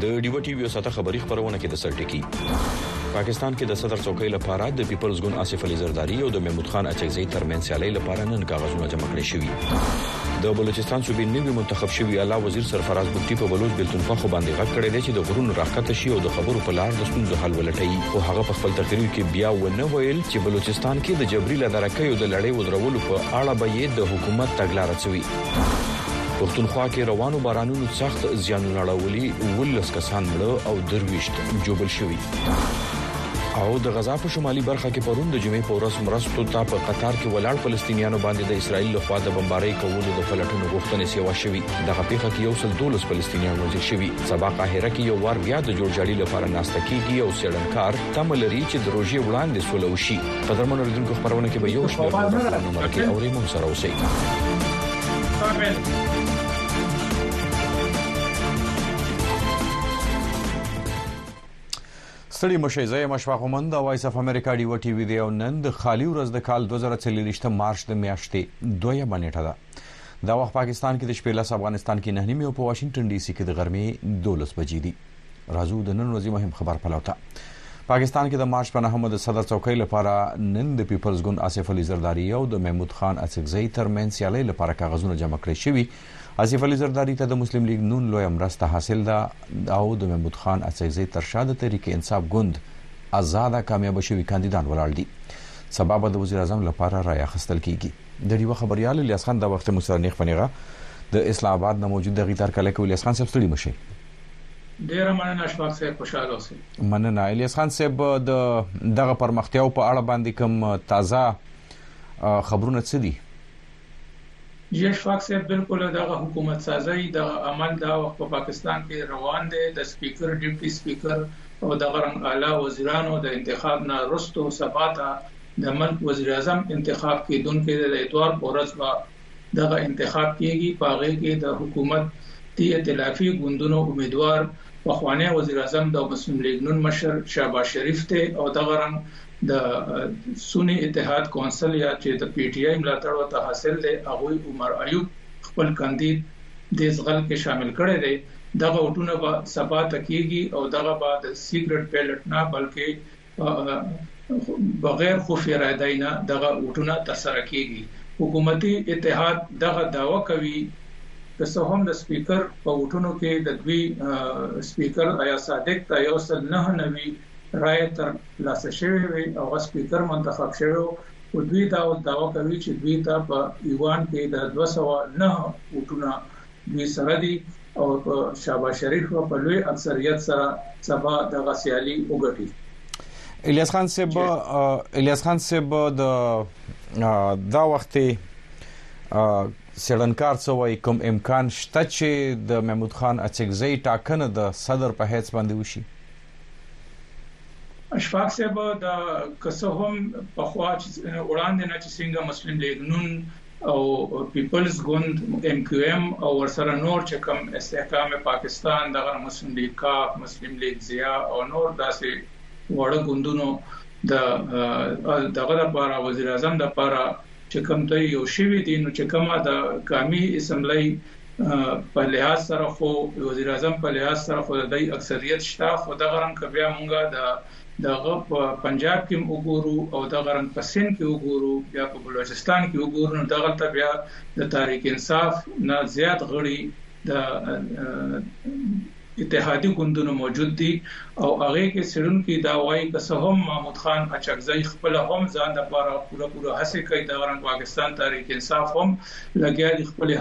د ډیو ټي ویو ساته خبری خبرونه کې د سرټکی پاکستان کې د صدر څوکۍ لپاره د پیپلز ګوند آصف علي زرداری او د محمود خان اچکزي ترمن سیالي لپاره نن کاغذونه جمع کړی شوی د بلوچستان صوبې نوي منتخب شوی اعلی وزیر سرفراز بګټي په بلوچ بیلتون خو باندې غږ کړی دی چې د غرونو راکته شي او د خبرو په لار د ستونزو حل ولټي او هغه په خپل تقریر کې بیا ونه ویل چې بلوچستان کې د جبري لدارکۍ او د لړۍ ودرولو په اړه به یې د حکومت تګلارې څوي پښتونخوا کې روانو بارانونو سخت زیانونه اړولي ولس کسان مړه او درويشت جوبل شوي او د غزا په شمالي برخه کې پرون د جمعې په ورځ مرستو ته په قطر کې ولاړ فلسطینیانو باندې د اسرایل لخوا د بمبارۍ کولو د فلټونو غوښتنې سیوا شوې دغه پیښه کې یو سل دولس فلسطینیان وژل شوي سبا قاهره کې یو وار بیا د جوړجاړي لپاره ناسته کیږي او سیړنکار تم لري چې د روژې وړاندې سوله وشي قدرمن اوریدونکو خبرونه کې به یو شمېر خبرونه مرکه او ریمون سره اوسئ ستړي مه شئ زه یم اشفاق مومند د وایس اف امریکا ډیوه ټي وي دی او نن د خالي ورځ د کال 2024 مارچ د میاشتې دویمه نیټه ده دا وخت پاکستان کې د شپې لس افغانستان کې نه نیمې او په واشنګټن ډي سي کې د غرمې 12 بجې دي راځو د نن ورځې مهم خبر پلو ته پاکستان کې د مارچ په نهمه د صدر څوکۍ لپاره نن د پیپلز ګوند آصف علي زرداري او د محمود خان اڅکزۍ ترمنځ سیالۍ لپاره کاغذونه جمع کړی شوي اصف علي زرداري ته د مسلم لیګ نون لویه مرسته حاصل ده او د محمود خان اڅکزي تر شا د تحریک انصاف ګوند ازاده کامیابه شوي کاندیدان ولاړ دي. سبا به د وزیراعظم لپاره رایه اخیستل کېږي. د ډیوه خبریال الیاس خان دا وخت مو سره نیغ په نیغه د اسلام اباد نه موجود د غیتار کلی کوي الیاس خان صاحب ستړي مشي ډیره مننه اشفاق صاحب خوشاله اوسئ مننه الیاس خان صاحب د دغه پرمختیاو په اړه باندې کوم تازه خبرونه څه دي یش فاق صاحب بلکل دغه حکومت سازی دغه عمل دا وخت په پاکستان کی روان دی د سپیکر ډیپټی سپیکر او دغه رنګ اعلی وزیرانو د انتخاب نه رستو سبا ته د ملک وزیراعظم انتخاب کیدونکی دی د اتوار په ورځ به دغه انتخاب کیږی په هغه کی د حکومت تی ائتلافی ګوندونو امیدوار پخوانی وزیراعظم د مسلم لیګ نون مشر شهباز شریف دی او دغه رنګ د سني اتحاد کونسل یا چې د پي ټي آی ملاتړ ورته حاصل دی هغوی عمر ایوب خپل کاندید دې ځغل کې شامل کړی دی. دغه ووټونه به سبا ته کیږي او دغه به د سیکرټ بیلټ نه بلکې بغیر خفیه رایدای نه دغه ووټونه ترسره کیږي. حکومتي اتحاد دغه دعوه کوي که څه هم د سپیکر په ووټونو کې د دوی سپیکر ایاز صادق ته یو سل نهه نوي رایې تر لاسه شوې وې او هغه سپیکر منتخب شوی و، خو دوی دا اوس دعوه کوي چې دوی ته په ایوان کې د دوه سوه نهه ووټونه دوی سره دي او په شهباز شریف به په لوی اکثریت سره سبا دغه سیالي وګټي. الیاس خان صاحب الیاس خان صاحب د دا وخت سړنکار څه وایي کوم امکان شته چې د محمود خان اڅکزۍ ټاکنه د صدر په هیڅ باندې وشي اشفاق صاحب دا که څه هم پخوا چې وړاندې نه چې څنګه مسلم لیګ نون او پیپلز ګوند ایم کیو ایم او ورسره نور چې کوم استحکام پاکستان دغه مسلم لیګ کاپ مسلم لیګ ضیا او نور داسې وړه ګوندونو د دغه لپاره وزیر اعظم لپاره چې کوم ته یو شوی دی نو چې کومه د قامي اسمبلی په لحاظ سره خو وزیر اعظم په لحاظ سره خو د دای اکثریت شته خو د غرنګ کبیا مونږه د دغه په پنجاب کې وګورو او دغه رنګ په سند کې وګورو بیا په بلوچستان کې وګورو نو دغه ته بیا د تاریخ انصاف نه زیات غړي د اتحادي ګوندونه موجود دي او هغې کې څېړونکي دا وايي که څه هم محمود خان اچکزی خپله هم ځان د پاره پوره پوره هڅې کوي دغه رنګ پاکستان تحریک انصاف هم لګیا دي خپلې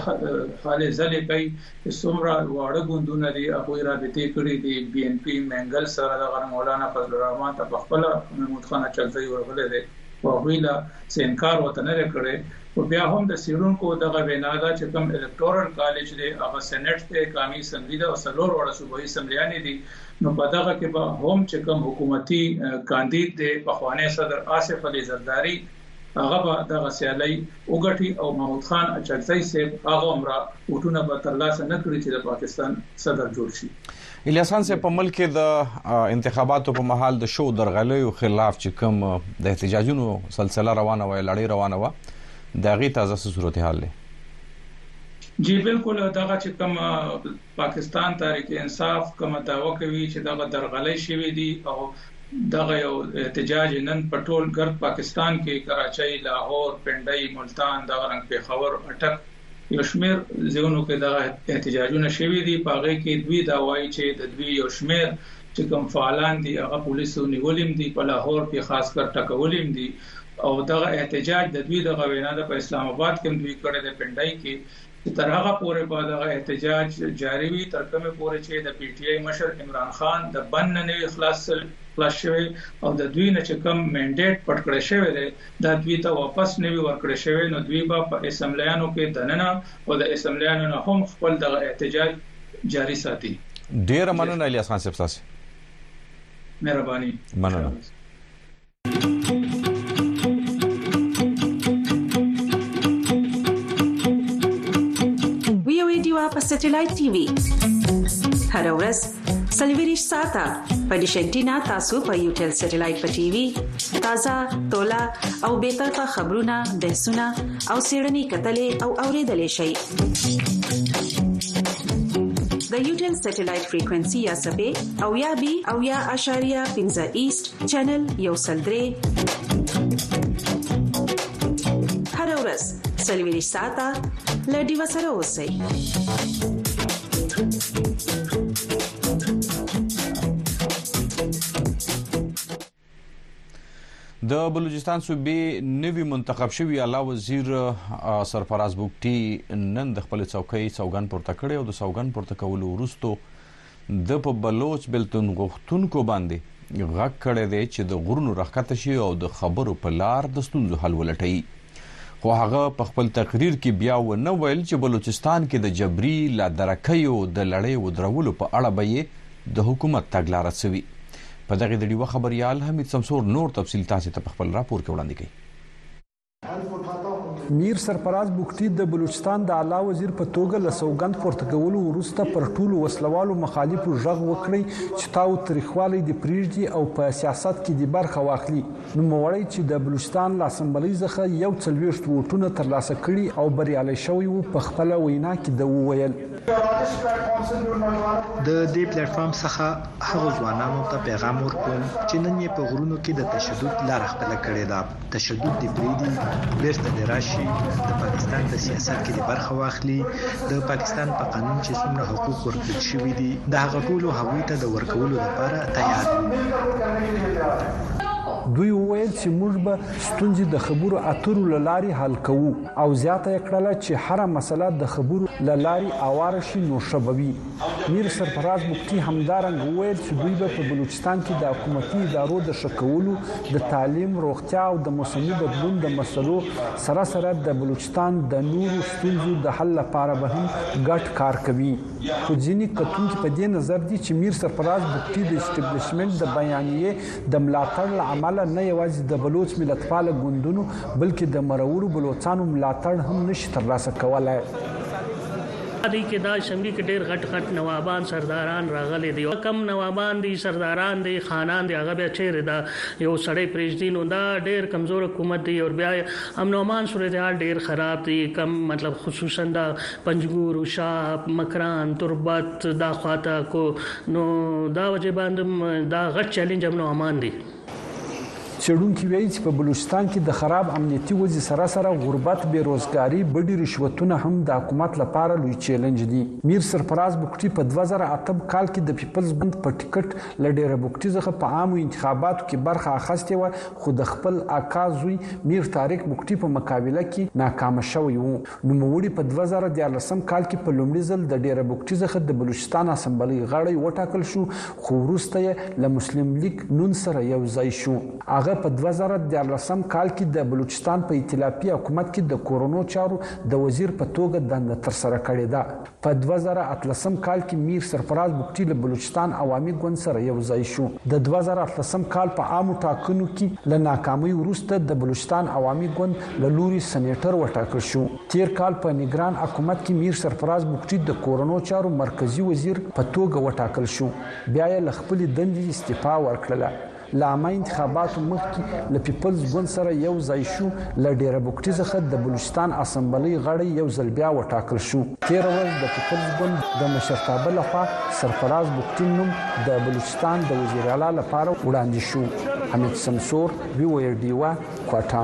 هلې ځلې کوي چې څومره واړه ګوندونه دي هغوی رابطې کړي دي بي اېن پي مېنګل سره دغه رنګ مولانا فضل الرحمن ته پخپله محمود خان اچکزی ورغلی دی خو هغوی لا څه انکار ورته نه دی کړی خو بیا هم د څیړونکو دغه وینا ده چې کوم الکتورل کالج دی هغه سینیټ دی، قامي اسمبلي ده او څلور واړه صوبايي اسمبلیانې دي نو په دغه کې به هم چې کوم حکومتي کاندید دی پخوانی صدر آصف علي زرداري هغه به دغه سیالۍ وګټي او محمود خان اچکزی صیب هغه عمره ووټونه به ترلاسه نه کړي چې د پاکستان صدر جوړ شي. الیاس خان صاحب په ملک کې د انتخاباتو په مهال د شو درغلیو خلاف چې کوم د احتجاجونو سلسله روانه وه لړۍ روانه وه د غي تازه صورتحال دی جی بالکل دغه چې کوم پاکستان تاریخ انصاف کوم داوا کوي چې دغه درغلې شوې دي او دغه یو احتجاج نن په ټول ګرد پاکستان کې کراچۍ لاهور پنډۍ ملتان دغه رنګ پیښور اټک یو شمېر ځایونو کې دغه احتجاجونه شوي دي، په هغه کې دوی دا وايي چې د دوی یو شمېر چې کوم فعالان دي هغه پولیسو نیولي هم دي، په لاهور کې خاص کر ټکولي هم دي او دغه احتجاج د دوی دغه وینا ده په اسلام اباد کې هم دوی کړی دی، پنډۍ کې چې تر هغه پورې به دغه احتجاج جاري وي تر کومې پورې چې د پي ټي آی مشر عمران خان د بند نه نه وي خلاص شوی او د دوی نه چې کوم مینډیټ پټ کړی شوی دی دا دوی ته واپس نه وي ورکړل شوی نو دوی به په اسمبلیانو کې دننه او د اسمبلیانو نه هم خپل دغه احتجاج جاري ساتي. ډېره مننه الیاس خان صاحب ستاسو. مهرباني. مننه. په سټلایټ ټي وي هر ورځ سلویریش ساته په دیشنټینا تاسو په یو ټل سټلایټ په ټي وي تازه تولا او به تر په خبرونه بحثونه او سیړنی کتلې او اوریدلې شي د یوټل سټلایټ فریکوئنسي یا سبې او یا بي او یا اشاریه 15 ایست چینل یو سلدري هر ورځ سلویری ساته لډي وسره اوسئ د بلوچستان صوبې نوی منتخب شوی اعلی وزیر سرفراز بوګټي نن د خپل څوکۍ څوګن پورته کړی او د څوګن پورته کولو وروسته ده په بلوڅ بېلتون غوښتونکو باندې غږ کړی دی چې د غرونو راښکته شي او د خبرو په لار د ستونزو حل ولټوي. خو هغه په خپل تقریر کې بیا ونه ویل چې بلوچستان کې د جبري لا درکیو د لړۍ ودرولو په اړه به یې د حکومت تګلاره څه وي. په دغې د ډیوه خبریال حمید سمسور نور تفصیل تاسې ته په خپل راپور کې وړاندې کوي. میر سرفراز بوکټي د بلوچستان د اعلی وزیر په توګه له سوګند پورته کولو وروسته پر ټولو وسلوالو مخالفو ژغ وکړي چې تاو تریخوالی دی پریږدي او په سیاست کې دی برخه واخلي نو موړی چې د بلوچستان له اسمبلۍ ځخه یو څلويشت ووټونه ترلاسه کړي او بریالی شوی وو په خپل وینا کې د وویل د دې پلیټفارم څخه هغو ځوانانو ته پیغام ورکوم چې نن یې په غرونو کې د تشدد لاره خپله کړې ده تشدد دې پرېږدي بېرته دې راشي د پاکستان په سیاست کې دې برخه واخلي د پاکستان په قانون چې څومره حقوق ورکړل شوي دي د هغه ټولو هغوی ته د ورکولو لپاره تیار یو دوی وویل چې موږ به ستونزې د خبرو اترو لاري حل کوو او زیاته یې کړله چې هر مسله د خبرو لاري اواره شي نو شبوي میر سرفراز مفتي همدارنګه وویل چې دوی به په بلوچستان کې د حکومتي ادارو د ښه کولو، د تعلیم، روغتیا او د موسمي بدلون د مسلو سره سره د بلوچستان د نورو ستونزو د حل لپاره به هم ګډ کار کوي. خو ځینې کتونکي په دې نظر دي چې میر سرفراز مفتي د اسټبلشمنټ د بیانیې د ملاتړ له امله نه یوازې د بلوڅ ملتپاله ګوندونو بلکې د مرورو بلوڅانو ملاتړ هم نه شي ترلاسه کولای. دی که دا شنګی که ډیر غټ غټ نوابان سرداران راغلی دی دا کم نوابان دی سرداران دی خانان دی هغه بیا چیری دا یو سړی پریژدی نو دا ډیر کمزور حکومت دی او بیا امن او امان صورت حال ډیر خراب دی کم مطلب خصوصا دا پنجګور شاه مکران تربت دا خواته کو نو دا وجه باندم دا غټ چیلنج امن او امان دی. څېړونکي وایي چې په بلوچستان کې د خراب امنیتي وضعې سره سره غربت، بې روزګاري، بډي رشوتونه هم د حکومت لپاره لوی چیلنج دي. میر سرفراز بګټي په دوه زره اته کال کې د پیپلز ګوند په ټکټ له ډېره بګټي څخه په عامو انتخاباتو کې برخه اخستې وه خو د خپل اکا زوی میر طارق بګټي په مقابله کې ناکام شوی و. نوموړي په دوه زره دیارلسم کال کې په لومړي ځل د ډېره بوکټي څخه د بلوچستان اسمبلۍ غړی وټاکل شو خو وروسته یې له مسلم لیګ نون سره یو ځای شو. هغه په دوه زره دیارلسم کال کې د بلوچستان په ایتلافي حکومت کې د کورنو چارو د وزیر په توګه دنده ترسره کړې ده. په دوه زره اتلسم کال کې میر سرفراز بګټي له بلوچستان عوامي ګوند سره یو ځای شو. د دوه زره اتلسم کال په عامو ټاکنو کې له ناکامۍ وروسته د بلوچستان عوامي ګوند له لوري سنیټر وټاکل شو. تیر کال په نګران حکومت کې میر سرفراز بګټي د کورنو چارو مرکزي وزیر په توګه وټاکل شو، بیا یې له خپلې دندې استعفا ورکړله. له عامه انتخاباتو مخکې له پیپلز ګوند سره یو ځای شو، له ډیربوکټي څخه د بلوچستان اسمبلۍ غړی یو ځل بیا وټاکل شو. تیره ورځ د پیپلز ګوند د مشرتابه له خوا سرفراز بوکټي نوم د بلوچستان د وزیراعلا لپاره وړاندې شو. حمید سمسور، وي او ای ډیوه، کوټه.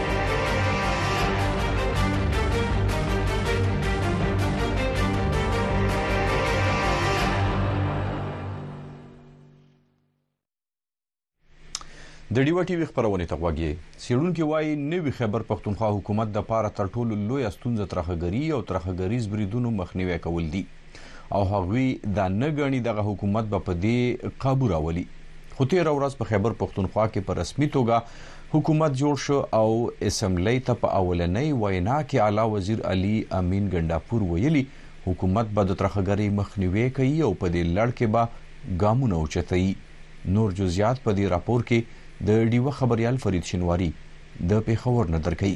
د ډیو ټي وی خبرونه ته غوږی سیړونکو وایي نوی خیبر پښتونخوا حکومت د پاره تر ټولو لوی استونزه ترخګری او ترخګریز بریدونو مخنیوي کول دي او هغوی دا نه ګڼي دغه حکومت به په دې قابو راولي خو تیر ورځ په خیبر پښتونخوا کې په رسمي توګه حکومت جوړ شو او اسمبلی ته په اولنۍ وینا کې اعلی وزیر علي امین ګنډاپور ویلي حکومت به د ترخګرۍ مخنیوی کوي او په دې لړ کې به ګامونه اوچتوي نور جزئیات په دې راپور کې د ډیوه خبریال فرید شینواری د پیښور نه درکوي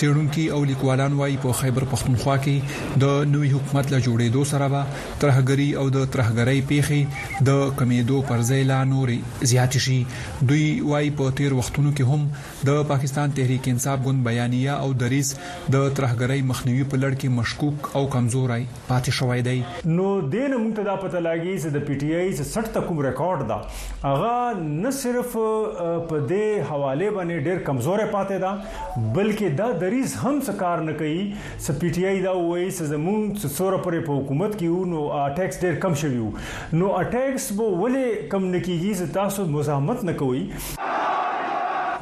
څېړونکي او لیکوالان وایي په خیبر پښتونخوا کې د نوي حکومت له جوړېدو سره به ترهګري او د ترهګرۍ پیښې د کمیدو پر ځای لا نورې زیاتې شي دوی وایي په تیر وختونو کې هم د پاکستان تحریک انصاف ګوند بیانیه او دریس د ترهګرۍ مخنیوي په لړ کې مشکوک او کمزوری پاتې شوی دی. نو دې نه مونږ ته دا پته لاګي چې د پي ټي ايي چې څټ ته کوم ريکارډ ده هغه نه صرف په دې حوالې باندې ډېر کمزوری پاتې ده بلکې دا دريځ هم څه کار نه کوي چې پي ټي ايي دا ووايي چې زمونږ چې څوره پورې په حکومت کې يو نو اټيکس ډېر کم شوي وو نو اټيکس به ولې کم نه کيږي چې تاسو مزاحمت نه کوئ.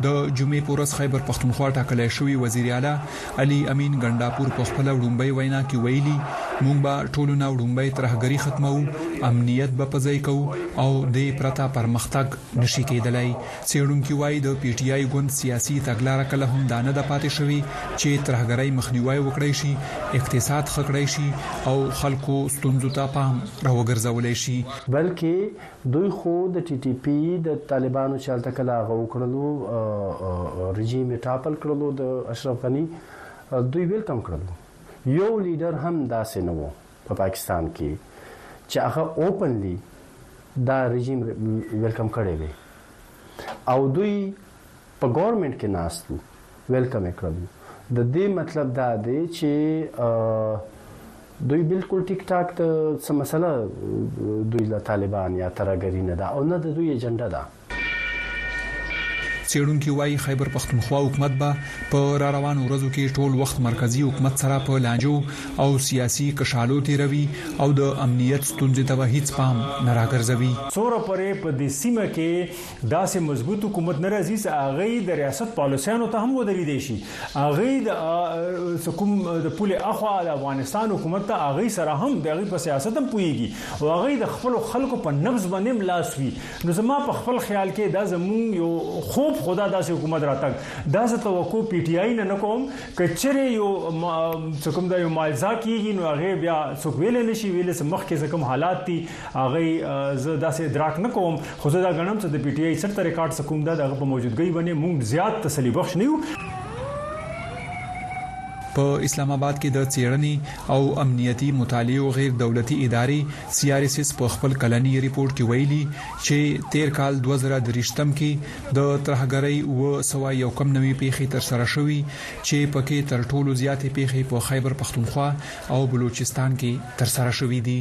د جمعې په ورځ خیبر پښتونخوا ټاکلی شوی وزیراعلی علي امين ګنډاپور په خپله وړومبۍ وينا کې ويلي، موږ به ټولو نه وړومبی ترهګري ختموو، امنيت به په ځای کوو او دې پرته پرمختګ نه شي کېدلای. څېړونکي وايي، د پي ټي آی ګوند سياسي تګلاره کله هم دا نه ده پاتې شوې چې ترهګرۍ مخنيوی وکړای شي، اقتصاد ښه کړای شي او خلکو ستونزو ته پام راوګرځولی شي. بلکې دوی خو د ټي ټي پي د طالبانو چې هلته کله هغه وکړلو رژیم یې ټاپل کړلو د اشرف غني دوی ویلکم کړلو یو لیډر هم داسې نه وو په پاکستان کې چې هغه اوپنلی دا رژیم ویلکم کړی وي او دوی په ګورنمنټ کې ناست وو ویلکم یې کړل وو د دې مطلب دا دی چې دوی بالکل ټیک ټاک ته څه مسله دوی له طالبان یا ترګری نه ده او نه د دوی ایجنډا ده څېړونکي وایي خیبر پښتونخوا حکومت به په را روانو ورځو کې ټول وخت مرکزی حکومت سره په لانجو او سیاسي کشالو تیروي او د امنیت ستونزې ته به هیڅ پام نه راګرځوي. څوره پرې په دې سیمه کې داسې مضبوط حکومت نه راځي چې هغه د ریاست پالیسیانو ته هم ودرېدي شي هغه د سکوم د پولې اخوا د افغانستان حکومت ته هغه سره هم د هغه په سیاست هم پويږي او هغه د خپل خلکو په نبض باندې ملاس وي نو زما په خپل خیال کې دا زمون یو خوب خدا داسې حکومت راتګ دا زه توقع پی ټی آی نه نکوم کچره یو سکوم دا یو مالزا کیږي نو هغه بیا څوک ویل نشي ویل چې مخکې کوم حالات دي هغه زه داسې ادراک نه کوم خو زه دا غنم چې د پی ټی آی سرته ریکارډ سکوم دا د په موجودګۍ باندې موږ زیات تسلی بخش نه یو په اسلام آباد کې د څېړنې او امنیتي مطالعو غیر دولتي ادارې سي آر اس اس په خپل کلني رپورټ کې ویلي چې تیر کال 2023 کې د ترهګرۍ و سوا یو کم نوي پیښې تر سره شوې چې پکې تر ټولو زیاتې پیښې په خیبر پښتونخوا او بلوچستان کې تر سره شوې دي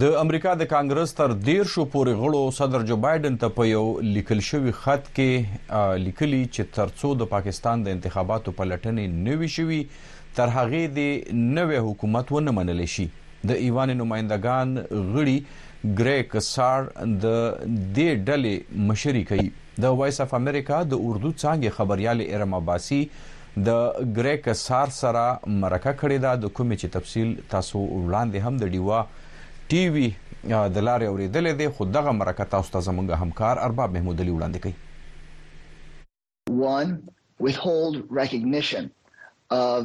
د امریکا د کانګرس تر ډیر شو پورې غړو صدر جو بایدن ته په یو لیکل شوی خط کې لیکلی چې ترڅو د پاکستان د انتخاباتو پلټنې نوي شوي تر هغه دی نوې حکومت و نه منل شي د ایوان نمائندگان غړي ګریک سار د دې ډلې مشري کوي د وایس اف امریکا د اردو څانګې خبریالې ارم عباسي د ګریک سار سره مرکه کړې ده، د کومې چې تفصیل تاسو وړاندې هم د ډیوه ټي وي د لارې اورېدلی دی، خو دغه مرکه تاسو ته زموږ همکار ارباب محمودعلي وړاندې کوي. One, withhold recognition of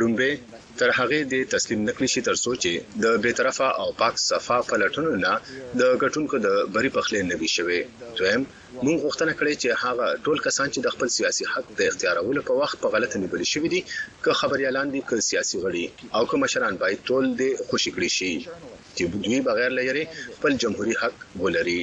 ړومبی تر هغه دی تسلیم نکړی شی تر څو چی د بی طرفه او پاک صفا پلټنو نه د ګټونکو د بری پخلی نه وی شوی دویم مونږ غوښتنه کړی چی هغه ټول کسان چی د خپل سیاسی حق د اختیارولو په وخت په غلطه نیول شوی دی که خبریالان دی که سیاسی غړی او که مشران باید ټول دی خوشی کړی شی چی دوی بغیر له یری خپل جمهوری حق ولری.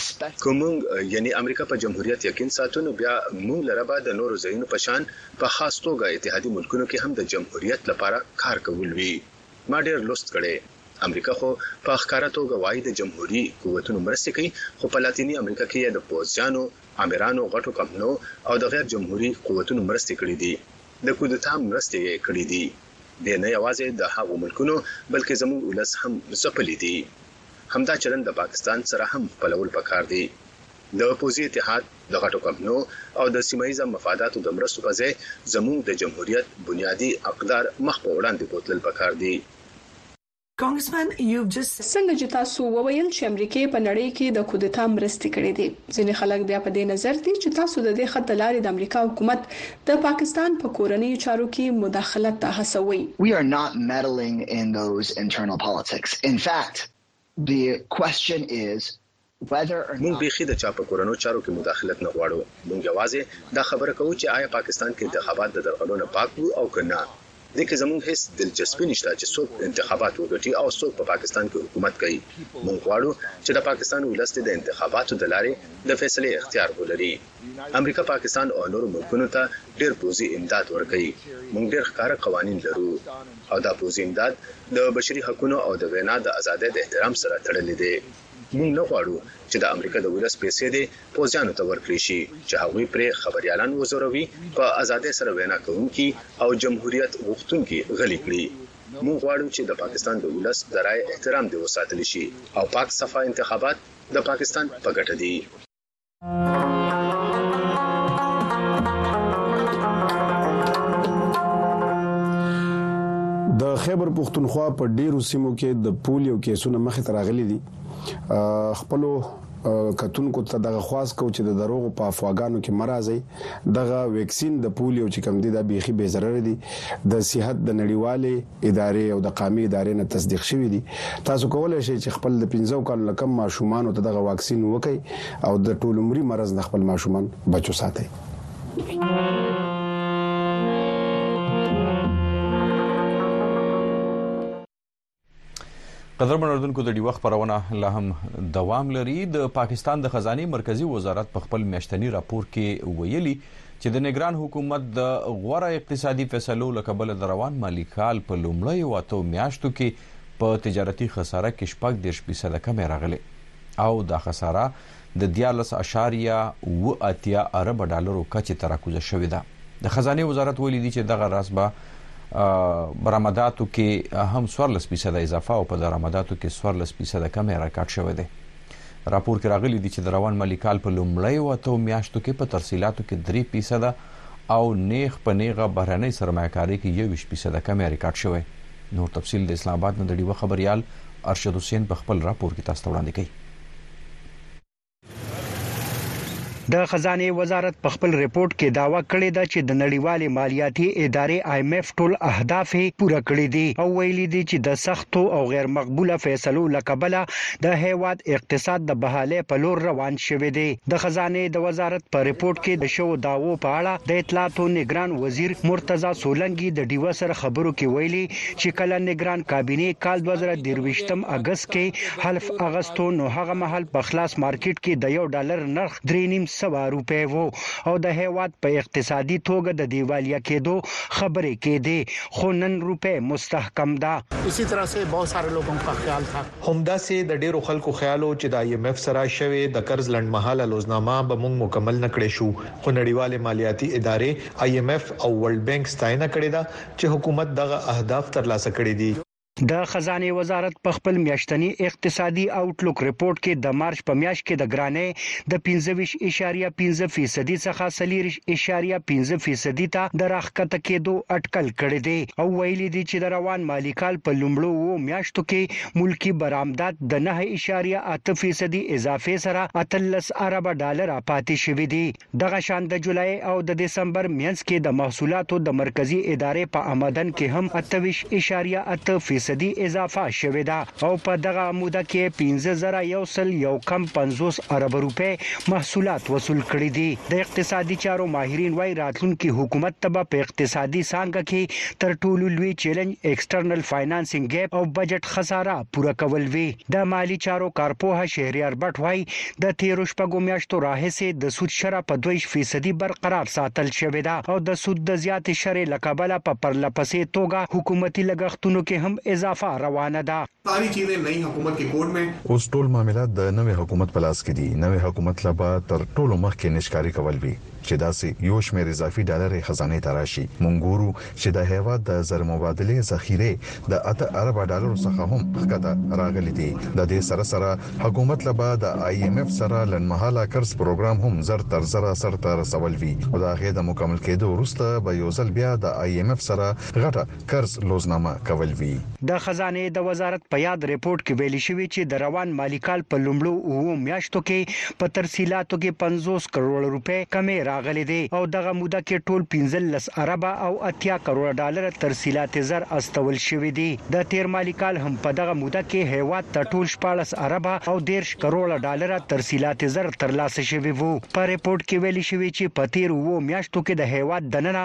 سپک که مونږ یعنی امریکا په جمهوریت یقین ساتو نو بیا مونږ لره به د نورو ځایونو په شان په خاص توګه اتحادی ملکونو کې هم د جمهوریت لپاره کار کول وی ما ډیر لوست کړی امریکا خو په ښکاره توګه وایی د جمهوری قوتونو مرستی کوي خو په لاتینی امریکا کې یې د پوځیانو، آمرانو، غټو کمپنو او د غیر جمهوری قوتونو مرستی کړی دی د کودتا مرستی یې کړی دی دې نه یوازی د هغو ملکونو بلکه زمونږ ولس هم ځپلی دی. همدا چلند د پاکستان سره هم خپلول پکار دي. د پوځي اتحاد، د غټو کمپنو او د سیمه ییزه مفاداتو د مرستو په ځای زمونږ د جمهوریت بنیادي اقدار مخ په وړاندې بوتلل پکار دي. Congressman you've just. څنګه جې تاسو وویل چې امریکې په نړۍ کې د کودتا مرستې کړې دې ځینې خلک بیا په دې نظر دې چې تاسو د دې خط د لارې د امریکا حکومت د پاکستان په کورنیو چارو کې مداخلت ته هڅوي. We are not meddling in those internal politics. In fact, the question is whether or not. مونږ بیخي د چا په کورنو چارو کې مداخلت نه غواړو. مونږ یوازې دا خبره کوو چې آیا پاکستان کې انتخابات د درغلو نه پاک وو او که نه. دې کې زموږ هېڅ دلچسپي نشته چې څوک انتخابات وګټي او څوک په پاکستان کې حکومت کوي، موږ غواړو چې د پاکستان ولس دې د انتخاباتو د لارې د فېصلې اختيار ولري. امريکا پاکستان او نورو ملکونو ته ډېر پوځي امداد ورکوي، موږ ډېر ښکاره قوانين لرو او دا پوځي امداد د بشري حقونو او د وېنا د ازادۍ د احترام سره تړلي دي. موږ نه غواړو چې د امریکا د ولس پیسې دې پوځیانو ته ورکړې شي چې هغوی پرې خبریالان وځوروي، په ازادۍ سره وینا کوونکي او جمهوریت غوښتونکي غلي کړي. موږ غواړو چې د پاکستان د ولس د رایې احترام دې وساتل شي او پاک صفا انتخابات د پاکستان په ګټه دي. د خیبر پښتونخوا په ډیرو سیمو کې د پولیو کیسونه مخې ته راغلي دي خپل کتونکو ته دغه خواست کو چې د دروغ په افواګانو کې مرزي دغه ویکسین د پولیو چې کم دي د بيخي به ضرر دي د صحت د نړیوالې ادارې او د قامي ادارې نه تصدیق شوي دي. تاسو کولای شئ چې خپل د پنځو کالو نه کم ماشومانو ته دغه واکسین وکړئ او د ټولعمري مرض نه خپل ماشومان بچ وساتئ. قدرمن اردوونکو د ډیوه خبرونه لا هم دوام لري د پاکستان د خزاني مرکزی وزارت په خپل میاشتنی راپور کې ویلي چې د نګران حکومت د غوره اقتصادي فیصلو له کبله د روان مالي کال په لومړیو اتو میاشتو کې په تجارتي خساره کې شپږ دېرش فیصده کمی راغلی او دا خساره د دیارلس اعشاریه اووه اتیا اربه ډالرو کچې ته راکوزه شوې ده د خزانې وزارت ویلي دي چې دغه راز به برآمداتو کې هم څوارلس فیصده اضافه او په درآمداتو کې څوارلس فیصده کمی راکارډ شوی دی راپور کې راغلي دي چې د روان مالي کال په لومړیو اتو میاشتو کې په ترسیلاتو کې 3 فیصده او نیغ په نیغه بهرنۍ سرمایه کاري کې 21 فیصده کمی ریکارډ شوی نور تفصیل د اسلام آباد نه د ډیوه خبریال ارشد حسین په خپل راپور کې تاسو ته وړاندې کوي د خزانې وزارت په خپل رپوټ کې دعوه کړې ده چې د نړیوالې مالیاتي ادارې آیم ایف ټول اهداف یې پوره کړي دي او ویلي دي چې د سختو او غیر مقبوله فیصلو له کبله د هیواد اقتصاد د بحالۍ په لور روان شوی دی. د خزانې د وزارت په رپوټ کې د شوو دعوو په اړه د اطلاعاتو نګران وزیر مرتضی سولنګي د ډیوه سره خبرو کې ویلي چې کله نګران کابینې کال دوه زره درویشت م اګست کې حلف اغستو نو هغه مهال په خلاص مارکیټ کې د یو ډالر نرخ درې نیم سوه روپۍ وو او د هیواد په اقتصادي توګه د دیوالیه کیدو خبرې کیدې خو نن روپۍ مستحکم ده. اسی طرح سې بهت سارې لوګون کا خیال تها. همداسې د ډېرو خلکو خیال و چې د آی اېم اېف سره شوې د قرض لنډمهاله لوظنامه به موږ مکمل نه کړی شو خو نړیوالې مالیاتي ادارې، آی اېم اېف او ورلډ بېنک ستاینه کړې ده چې حکومت دغه اهداف ترلاسه کړي دي. د خزانې وزارت په خپل میاشتني اقتصادي اوټ لوک رپورټ کې د مارچ په میاشت کې د ګرانۍ د پنځه ویشت اعشاریه پنځه فیصدي څخه څلیرویشت اعشاریه پنځه فیصدي ته د راښکته کیدو اټکل کړی دی او ویلي دي چې د روان مالي کال په لومړو اوو میاشتو کې ملکي برآمدات د نهه اعشاریه اته فیصدي اضافې سره اتلس اربه ډالره پاتې شوي دي. دغه شان د جولای او د دسمبر مینځ کې د محصولاتو د مرکزي ادارې په امدن کې هم اته ویشت اعشاریه اته فیصدي اضافه شوې ده او په دغه موده کې یې پنځه زره یو سل یو کم پنځوس اربه روپۍ محصولات وصول کړي دي. د اقتصادي چارو ماهرین وایي راتلونکي حکومت ته به په اقتصادي څانګه کې تر ټولو لوی چیلنج ایکسټرنل فاینانسنګ ګیپ او بجټ خساره پوره کول وي. د مالي چارو کارپوه شهریار بټ وایي د تېرو شپږو میاشتو راهیسې د سود شرح په دوه ویشت فیصدي برقرار ساتل شوې ده او د سود د زیاتې شرحې له کبله په پرله پسې توګه حکومتي لګښتونو کې هم اضافه روانه ده. ساری چیزې نئی حکومت کې کوډ مې. اوس ټول معاملات د نوې حکومت په لاس کې دي، نوې حکومت له به تر ټولو مخکې نشکاري کول وي. چې داسې يو شمېر اضافي ډالر يې خزانې ته راشي، موږ ګورو چې د هېواد د زرمبادلې ذخيرې د اته اربه ډالرو څخه هم ښکته راغلي دي. د دې سره سره حکومت له به د آی اېم اېف سره لنډمهاله قرض پروګرام هم زر تر زره سرته رسول وي، خو د هغې د مکمل کېدو وروسته به يو ځل بيا د آی اېم اېف سره غټه قرض لوظنامه کول وي. د خزانې د وزارت په یاد رپوټ کې ویل شوي چې د روان مالي کال په لومړو اوو میاشتو کې په ترسیلاتو کې پنځوس کروړه روپۍ کمی راغلی دی او دغه موده کې ټول پنځلس اربه او اتیا کروړه ډالره ترسیلات زر استول شوي دي. د تیر مالي کال هم په دغه موده کې هیواد ته ټول شپاړس اربه او دېرش کروړه ډالره ترسیلات زر ترلاسه شوي وو. په رپوټ کې ویل شوي چې په تیر اوو میاشتو کې د هیواد دننه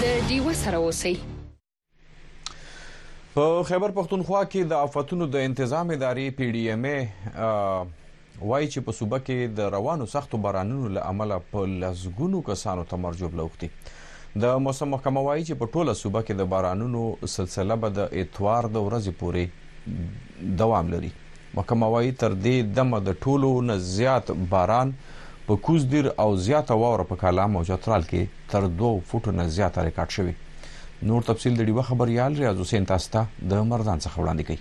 د ډیوه سره اوسئ په خیبر پښتونخوا کې د آفتونو د انتظام ادارې پی ډی ایم ای وایي چې په صوبه کې د روانو سختو بارانونو له امله په لسګونو کسانو ته مرجوب لوختي د موسم محکمه وایي چې په ټوله صوبه کې د بارانونو سلسله به د اتوار د ورځې پورې دوام لري محکمه وايي، تر دې دمه د ټولو نه زیات باران په کوز دیر او زیاته واوره په کالام او چترال کې تر دوو فوټو نه زیاته ریکارډ شوې. نور تفصیل د ډیوه خبریال ریاض حسین تاسو ته د مردان څخه وړاندې کوي.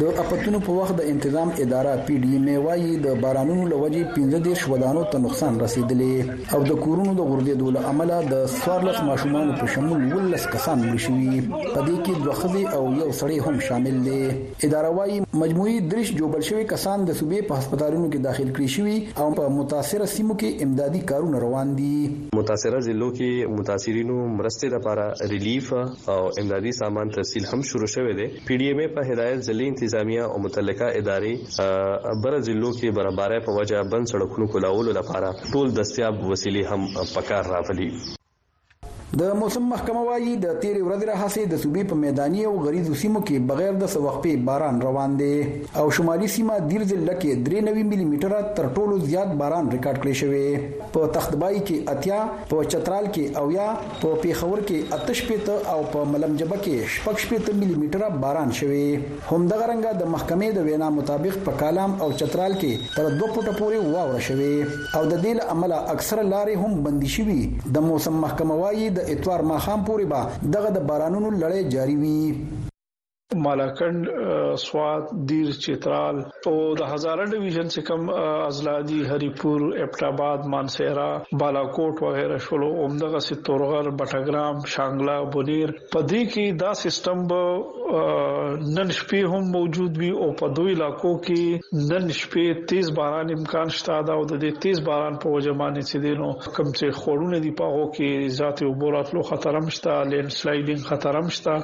د افتونو په وخت د انتظام اداره، پي ډي ایم ای، وايي، د بارانونو له وجې پنځه دېرش ودانو ته نقصان رسېدلی. او د کورونو د غورځېدو له امله د څوارلس ماشومانو په شمول اوولس کسان مړه شوي، په دې کې دوه ښځې او یو سړی هم شامل دی. اداره وايي، مجموعي دېرش ژوبل شوي کسان د صوبې په هسپتالونو کې داخل کړی شوي او په متاثره سیمو کې امدادي کارونه روان دي. متاثره ضلعو کې متاثرینو مرستې لپاره ریلیف او امدادي سامان ترسیل هم شروع شوی دی. پي ډي ایم ای په هدایت ضلعي انتظامیه او متعلقه ادارې بره ضلعو کې برفبارۍ په وجه بند سړکونو کولولو لپاره ټول دستیاب وسیلې هم په کار راولي. د موسم محکمه وايي، د تېرې ورځې راهسې د صوبې په میداني او غریزو سیمو کې بغیر د څه وقفې باران روان دی او شمالي سیمه دیر ضلع کې درې نوي ملي مټره تر ټولو زیات باران ریکارډ کړی شوی په تختبای کې اتیا، په چترال کې اویا، په پېښور کې اته شپېته او په ملم جبه کې شپږ شپېته ملي مټره باران شوی. همدغه رنګه د محکمې د وینا مطابق په کالام او چترال کې تر دوه فوټه پورې واوره شوې او د دې له امله اکثره لارې هم بندې شوي. د موسم محکمه وايي د اتوار ماښام پورې به دغه د بارانونو لړۍ جاري وي. مالاکنډ، سوات، دیر، چترال، او د هزاره ډیویژن چې کوم اضلاع دي هریپور اپټ آباد مانسهرا بالاکوټ وغیرہ شولو اومدغه سي تورغر بټګرام شانګلا بونیر په دې کې دا سیستم به نن شپې هم موجود وي او په دوی علاقو کې نن شپې تیز باران امکان شته دا او د دې تیز باران په وجه باندې چې دینو کم چې خورونه دي په هغه کې ذاتي وبوراتلو خطر هم شته لینډ سلایډینګ خطر هم شته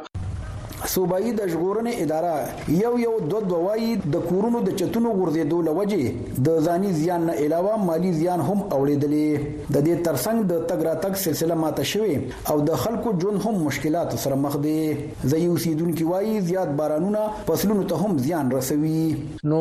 صوبايي د ژغورنې اداره یو یو دوه دوه وايي د کورونو د چتونو غورځېدو له وجې د ځاني زیان نه علاوه مالي زیان هم اوړېدلی د دې ترڅنګ د تګ راتګ سلسله ماته شوې او د خلکو ژوند هم مشکلاتو سره مخ دی ځایي اوسېدونکي وايي زیات بارانونه فصلونو ته هم زیان رسوي. نو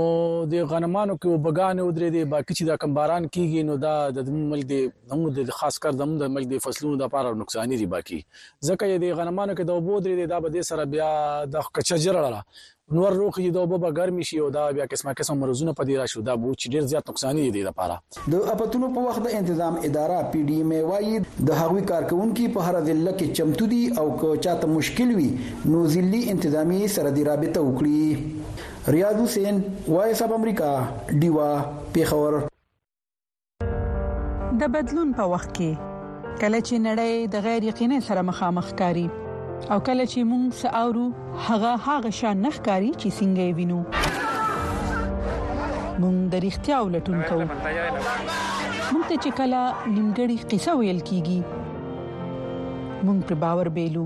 د غنمانو کې اوبګانې ودرېدې باقي چې دا کم باران کېږي نو دا د ملک د زموږ د خاص کر زموږ د ملک د فصلونو لپاره نقصاني دي باقي ځکه یې د غنمانو کې د اوبو درې دی دا به دې سره بیا د کچه جرړه نور روخ یې د اوبو به ګرمي شي او دا بیا قسمه قسم مرزونه په دې راشي دا بو چې ډیر زیات نقصان دي د لپاره د اپتونو په وخت د تنظیم اداره پی ډی ایم ای وایي د هغوی کارکونکو په هر ضلع کې چمتو دي او که چاته مشکل وي نو ضلعي انتظامی سره دی رابطه وکړي ریاض حسین وایس اپ امریکا دیوا پیښور د بدلون په وخت کې کله چې نړۍ د غیر یقیني سره مخامخ کاری او کله چې موږ ساورو هغه هغه شان نخکاری چې څنګه وینو موږ د اړتیا ولټون کوو موږ ته چې کله نیمګړی قصه ویل کیږي موږ په باور بیلو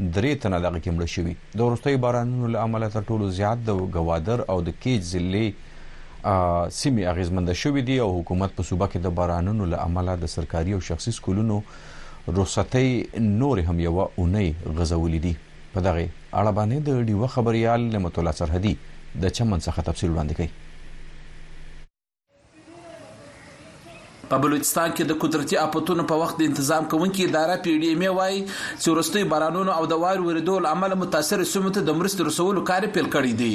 درې تنه دغه کې مړه شوي د وروستیو بارانونو له امله تر ټولو زیات د ګوادر او د کیج ضلع سیمې اغیزمند شوې دي او حکومت په صوبه کې د بارانونو له امله د سرکاري او شخصي سکولونو رخصتۍ نور هم یو اونۍ غزولې دي په دغه اړه باندې د ډیوه خبريال نعمت الله سرحدي د چمن څخه تفصیل وړاندې کوي په بلوچستان کې د قدرتي اپتونو په وخت د انتظام کوونکې اداره پی ډی ایم وايي چې ورستوي بارانونو او د واري ورېدو لامل متاثر سیمو ته د مرستې رسولو کار پیل کړی دی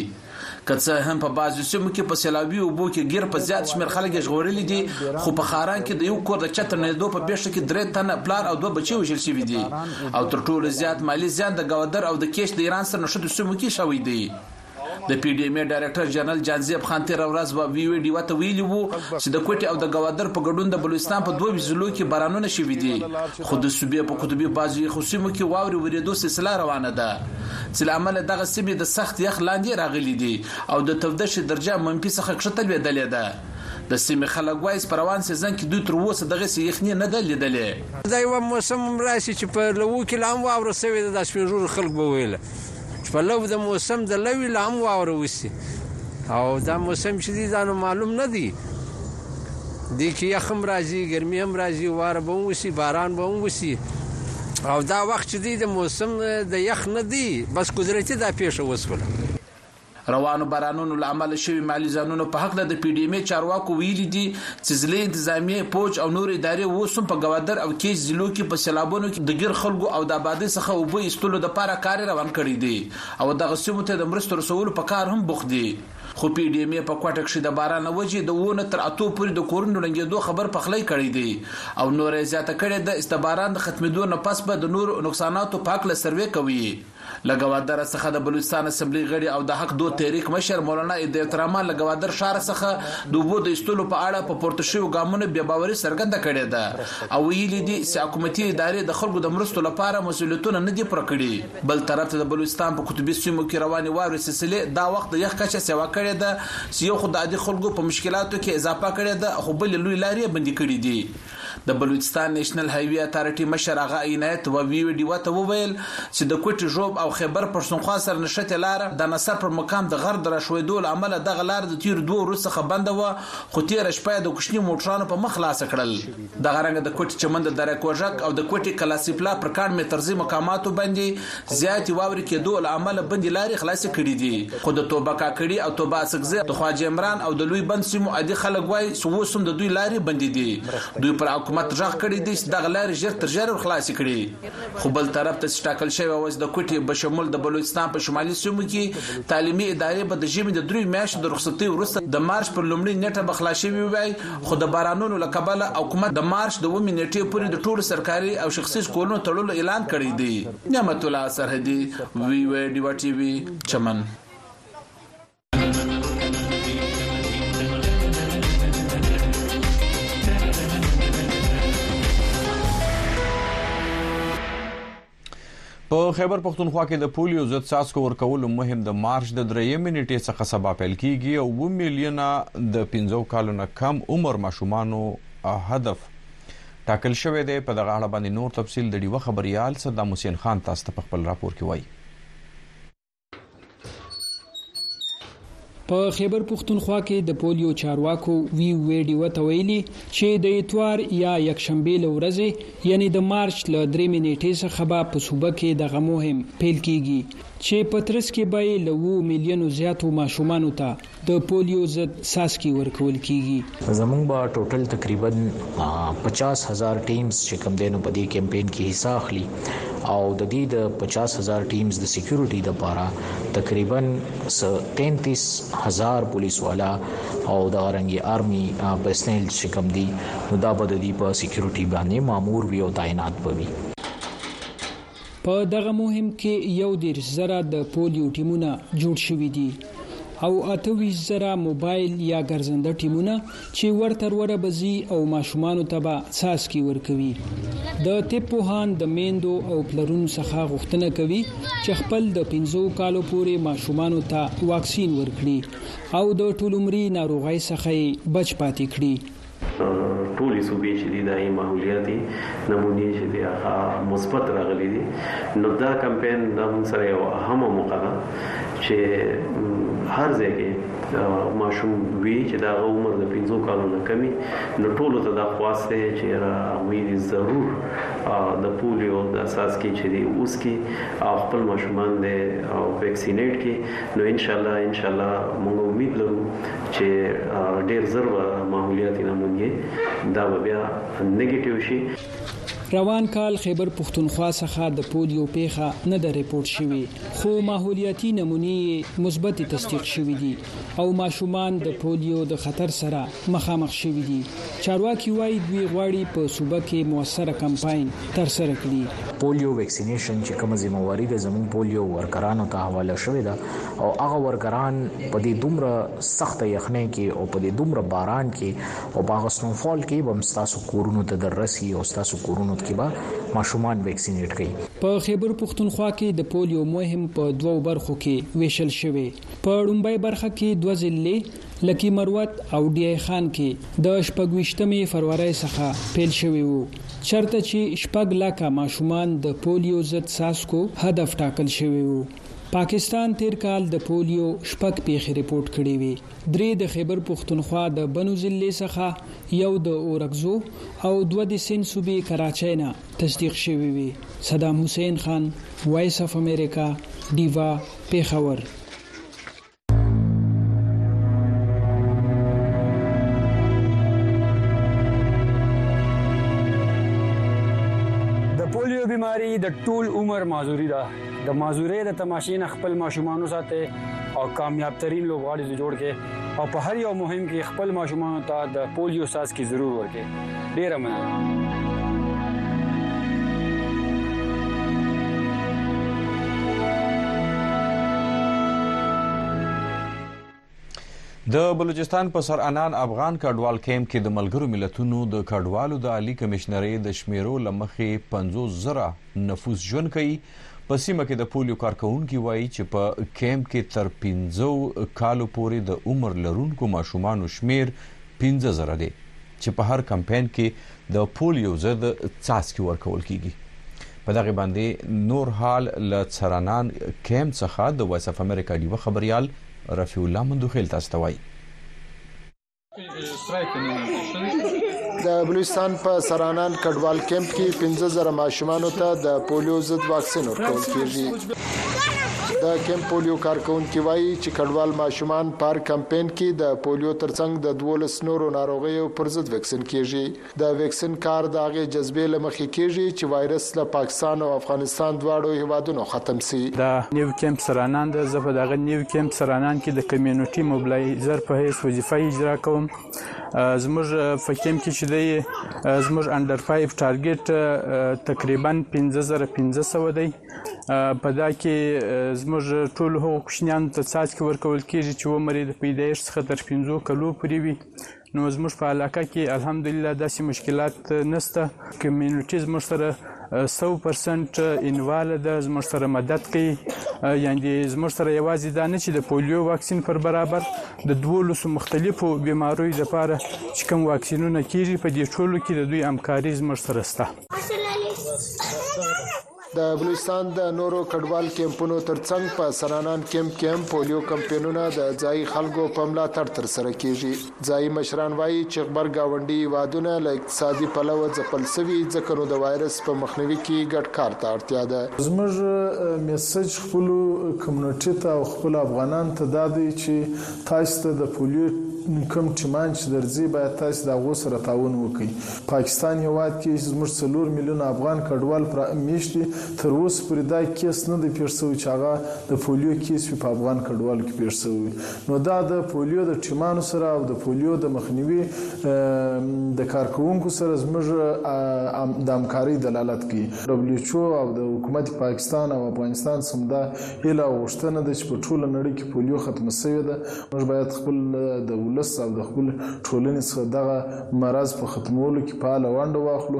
که څه هم په بعضو سیمو کې په سیلابي اوبو کې ګیر په زیات شمیر خلک ژغورلي دي خو په خاران کې د یو کور د چت نړیدو په پیښه کې درې تنه پلار او دوه بچي وژل شوي دي او تر ټولو زیات مالی زیان د ګودر او د کیش د ایران سره نښتو سیمو کې شوی دی د پي ډي ایم اې ډایرکټر جنرال جانزیب خان تېره ورځ وه وي وي ډیوه ته ویلي وو چې د کوټې او د ګوادر په ګډون د بلوچستان په دوه ویشت ضلعو کې بارانونه شوي دي خو د صوبې په قطبي بعضو یخو سیمو کې واورې ورېدو سلسله روانه ده چې له امله دغه سیمې د سخت یخ لاندې راغلي دي او د تودښې درجه منفي څخه کښته لوېدلې ده د سیمې خلک وایي چې په روان سیزن کې دوی تر اوسه دغسې یخني نه ده لیدلې دا یوه موسم هم راشي چې په لوو کې لا هم واوره شوې ده دا سپین ږیرو خلک به ویل چې په لو د موسم د لوي لا هم واوره وسي او دا موسم چې دی دا نو معلوم نه دی دی کې یخ هم راځي ګرمي هم راځي واره به وسي باران به وسي او دا وخت چې دی د موسم د یخ نه دی بس قدرتي دا پیښه وسوله روانو بارانونو له امله شوي مالي زیانونو په هکله د پي ډي ایم ای چارواکو ویلي دي چې ضلعي انتظامیې، پوج او نورې ادارې اوس هم په ګوادر او کیچ ضلعو کې په سېلابونو کې د ګیر خلکو او د ابادۍ څخه اوبه ایستلو دپاره کارې روان کړی دی او دغه سیمو ته د مرستو رسولو په کار هم بوخت دي خو پي ډي ایم ای په کوټه کښې د باران له وجې د اووه نه تر اتو پورې د کورونو ړنګېدو خبر پخلی کړی دی او نوره یې زیاته کړې ده چې د باران د ختمېدو نه پس به د نورو نقصاناتو په هکله سروې کوي. له ګوادر څخه د بلوچستان اسمبلۍ غړي او د حق دود تحریک مشر مولانا هدایت الرحمن له ګوادر ښار څخه د اوبو د ایستلو په اړه په پورته شویو ګامونو بې باوري څرګنده کړې ده او ویلي دي چې حکومتي ادارې د خلکو د مرستو لپاره مسولیتونه نه دي پوره کړي. بل طرف ته د بلوچستان په قطبي سیمو کې روانې واورې سلسلې دا وخت د یخ کچه سیوا کړې ده چې یو خو د عادي خلکو په مشکلاتو کې اضافه کړې ده خو بلې لوی لارې یې بندې کړې دي. د بلوچستان نېشنل های وې اتارټي مشر اغا عنایت وویو ډیوه ته وویل چې د کوټې ږوب او خېبر پښتونخوا سره نښتې لاره دانصر پر مقام د غر د راښویدو له امله دغه لار د تېرو دوو ورځو څخه بنده وه خو تېره شپه یې د کوچنیو موټرانو په مخ خلاصه کړل. دغه رنګه د کوټې چمن د دره کوږک او د کوټې کلا سیپلا پر کاڼ مېترزۍ مقاماتو باندې زیاتې واورې کېدو له امله بندې لارې خلاصې کړې دي، خو د توبه کاکړي او توبه اڅکزۍ د خواجه عمران او د لوی بند سیمو عادي خلک وايي چې اوس هم د دوی لارې بندې دي. دوی پر حکومت غږ کړی دی چې دغه لارې ژر تر ژره ورخلاصې کړي، خو بل طرف ته چې ټاکل شوې وه چې د کوټې بشمول د بلوچستان په شمالي سیمو کې تعلیمي ادارې به د ژمي د دریو میاشتو د رخصتۍ وروسته د مارچ پر لومړۍ نېټه به خلاصې شوې وای خو د بارانونو له کبله حکومت د مارچ د اوومې نېټې پورې د ټولو سرکاري او شخصي سکولونو تړلو اعلان کړی دی. نعمت الله سرحدي، وي وي ډیوه ټي وي، چمن. په خیبر پښتونخوا کې د پولیو ضد څاڅکو ورکولو مهم د مارچ د درېیمې نیټې څخه سبا پیل کیږي او و میلیونه د 15 کالو نه کم عمر ماشومانو هدف ټاکل شوې ده په دغه اړه باندې نور تفصیل د ډیوه خبريال صدام حسین خان تاسو ته په خپل راپور کې وایي په خیبر پښتونخوا کې د پولیو چارواکو وی وی ډیو ته ویلي چې د اتوار یا یکشنبه له ورځې یعنی د مارچ له 3 نیټې څخه به په صوبه کې د غمو هم پیل کیږي چې په ترڅ کې به له 2 میلیونو زیاتو ماشومانو ته د پولیو ضد څاڅکي ورکول کیږي. زموږ به ټوټل تقریباً پچاس هزار ټیمز چې کوم دی نو په دې کمپین کې حصه اخلي او د دې د پچاس هزار ټیمز د سیکورټي د پاره تقریباً څه تینتیس هزار پولیس والا او دغه رنګې آرمي پرسنیل چې کوم دي نو دا به د دوی په سیکورټي باندې مامور وي او تعینات به وي. په دغه مهم کې یو دېرش زره د پولیو ټیمونه جوړ شوي دي او اته ویشت زره موبایل یا ګرځنده ټیمونه چې ور تر وره به ځي او ماشومانو ته به څاڅکي ورکوي. د طب پوهان د میندو او پلرونو څخه غوښتنه کوي چې خپل د پنځو کالو پورې ماشومانو ته واکسین ورکړي او د ټولعمري ناروغۍ څخه یې بچ پاتې کړي. ټولې صوبې چې دي د هغې ماحولیاتي نمونې چې دي هغه مثبت راغلي دي نو دا کمپاین د موږ سره یو اهمه موقع ده چې هر ځای کې ماشوم وی چې دا عمر د 15 کالو نه کمی نو ټولو ته دا خواست دی چې را وی دي ضرور د پولیو د اساس کې چې دی اوس کې او خپل ماشومان دی او ویکسینیټ کې نو ان شاء الله ان شاء الله موږ امید لرو چې ډېر زر به معمولیاتي ناموم یې دا به بیا نګیټیو شي. روان کال خېبر پښتونخوا څخه د پولیو پېښه نه ده رپورټ شوې خو ماحولیاتي نمونې یې مثبتې تصدیق شوې دي او ماشومان د پولیو د خطر سره مخامخ شوي دي. چارواکي وايي، دوی غواړي په صوبه کې موثره کمپاین ترسره کړي. پولیو ویکسینیشن چې کومه ذمه واري ده زموږ پولیو ورکرانو ته حواله شوې ده او هغه ورکران په دې دومره سخته یخنۍ کې او په دې دومره باران کې او په هغه سنوفال کې به هم ستاسو کورونو ته در رسي او ستاسو کورونو کې به ماشومان ویکسینیټ کړي. په خیبر پښتونخوا کې د پولیو مهم په دوو برخو کې ویشل شوی، په ړومبی برخه کې دوه ضلعې، لکي مروت او ډي اي خان کي د شپږ ویشت مي فرورۍ څخه پيل شوي وو چرته چي شپږ لکه ماشومان د پوليو ضد څاڅکو هدف ټاکل شوي وو. پاکستان تير کال د پوليو شپږ پيښي رپورټ کړي وي درې د خيبر پښتونخوا د بنو ضلعي څخه، يو د اورکزو او دوه د سند صوبي کراچۍ نه تصديق شوي وي. صدام حسين خان، وائس آف امريکا، ډيوه، پيښور. پولیو بیماری د ټول عمر معذوري ده د معذوري د تماشې نه خپل ماشومان وساتئ او کامیاب ترين لوبغاړي جوړ کړئ او په هر یو مهم کې خپل ماشومان ته د پولیو ساز کې ضرور ورکړئ ډیره مننه د بلوچستان په سر انان افغان کډوال کیمپ کې د ملګرو ملتونو د کډوالو د عالی کمشنرۍ د شمیرو لمخې 50 زره نفوس ژوند کوي په سیمه کې د پولیو کارکونکو وایي چې په کیمپ کې تر 15 کالو پورې د عمر لرونکو ماشومانو شمیر 15 زره دی چې په هر کمپاین کې د پولیو ضد څاڅکي ورکول کیږي په دغه باندې نور حال له څرنان کیمپ څخه د وایس اف امریکا ډیوه خبريال رفیع الله مندوخیل تاسو ته وایي د بلوچستان په سرانان کډوال کیمپ کې 15000 ماشومانو ته د پولیو ضد واکسین ورکول کیږي د کیمپ پولیو کارکونکي وایي چې کډوال ماشومان پار کمپین کې د پولیو ترڅنګ د 12 نورو ناروغیو پر ضد ویکسین کیږي. د ویکسین کار د هغې جذبې له مخې کیږي چې وایرس له پاکستان او افغانستان دواړو هیوادونو ختم شي. د نیو کیمپ سرانان ده، زه په دغه نیو کیمپ سرانان کې د کمیونټي موبلایزر په حیث وظیفه اجرا کوم. زموږ په کیمپ کې چې دی زموږ انډر فایف ټارګیټ تقریبا 15500 دی. په دا کې زموږ ټول هغو کوچنیانو ته څاڅکي ورکول کېږي چې عمر یې د پیدایښت څخه تر پنځو کلو پورې وي نو زموږ په علاقه کې الحمدلله داسې مشکلات نشته کمیونټي زموږ سره سو پرسنټ انواله ده زموږ سره مدد کوي یعنې زموږ سره یوازې دا نه چې د پولیو واکسین پر برابر د دولسو مختلفو بیماریو لپاره چې کوم واکسینونه کېږي په دې ټولو کې د دوی همکاري زموږ سره شته د بلوچستان د نورو کډوال کیمپونو ترڅنګ په سرانان کیمپ کې هم پولیو کمپینونه د ځایي خلکو په ملاتړ ترسره کیږي. ځایي مشران وايي چې غبر ګاونډي هیوادونه له اقتصادي پلوه ځپل شوي ځکه نو د وایرس په مخنیوي کې ګډ کار ته اړتیا ده. زموږ میسج خپلو کمونټي ته او خپلو افغانانو ته دا دی چې تاسو ته د پولیو کوم ټیمان چې درځي باید تاسو د هغو سره تعاون وکړئ. پاکستان هیواد کې چې زموږ څلور میلیونه افغان کډوال پر میشت دي تر اوسه پورې دا کیس نه دی پیښ شوی چې هغه د پولیو کیس وي په افغان کډوالو کې پیښ شوی وي نو دا د پولیو د ټیمانو سره او د پولیو د مخنیوي د کارکوونکو سره زموږ د همکارۍ دلالت کوي ډبلیوچو او د حکومت پاکستان او افغانستان سمدا هیله غوښتنه ده چې په ټوله نړۍ کې پولیو ختمه شوې ده موږ باید خپل د ولس او د خپل ټولنې څخه دغه مرض په ختمولو کې فعاله ونډه واخلو.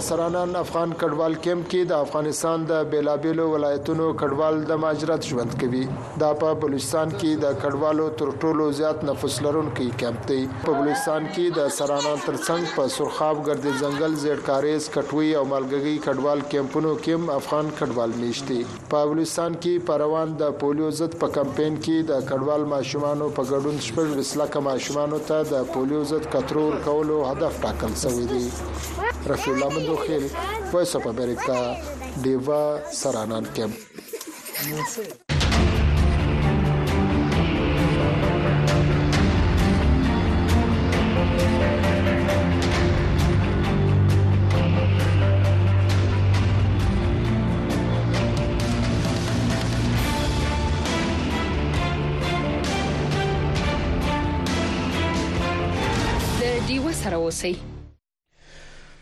د سرانان افغان کډوال کمپ کې د افغانستان د بېلابېلو ولایتونو کډوال د مهاجرت ژوند کوي. دا په بلوچستان کې د کډوالو تر ټولو زیات نفوس لرونکی کمپ دی. په بلوچستان کې د سرانان تر څنګ په سرخاب، ګردې ځنګل، زېړ کارېز، کټوۍ او مالګګۍ کډوال کمپونو کې هم افغان کډوال مېشت دي. په بلوچستان کې په روان د پولیو ضد په کمپاین کې د کډوال ماشومانو په ګډون شپږ ویشت لکه ماشومانو ته د پولیو ضد کترو ورکولو هدف ټاکل شوی دی رفیع الله مندوخیل وایس اپ امریکا ډیوه سرانان کیمپ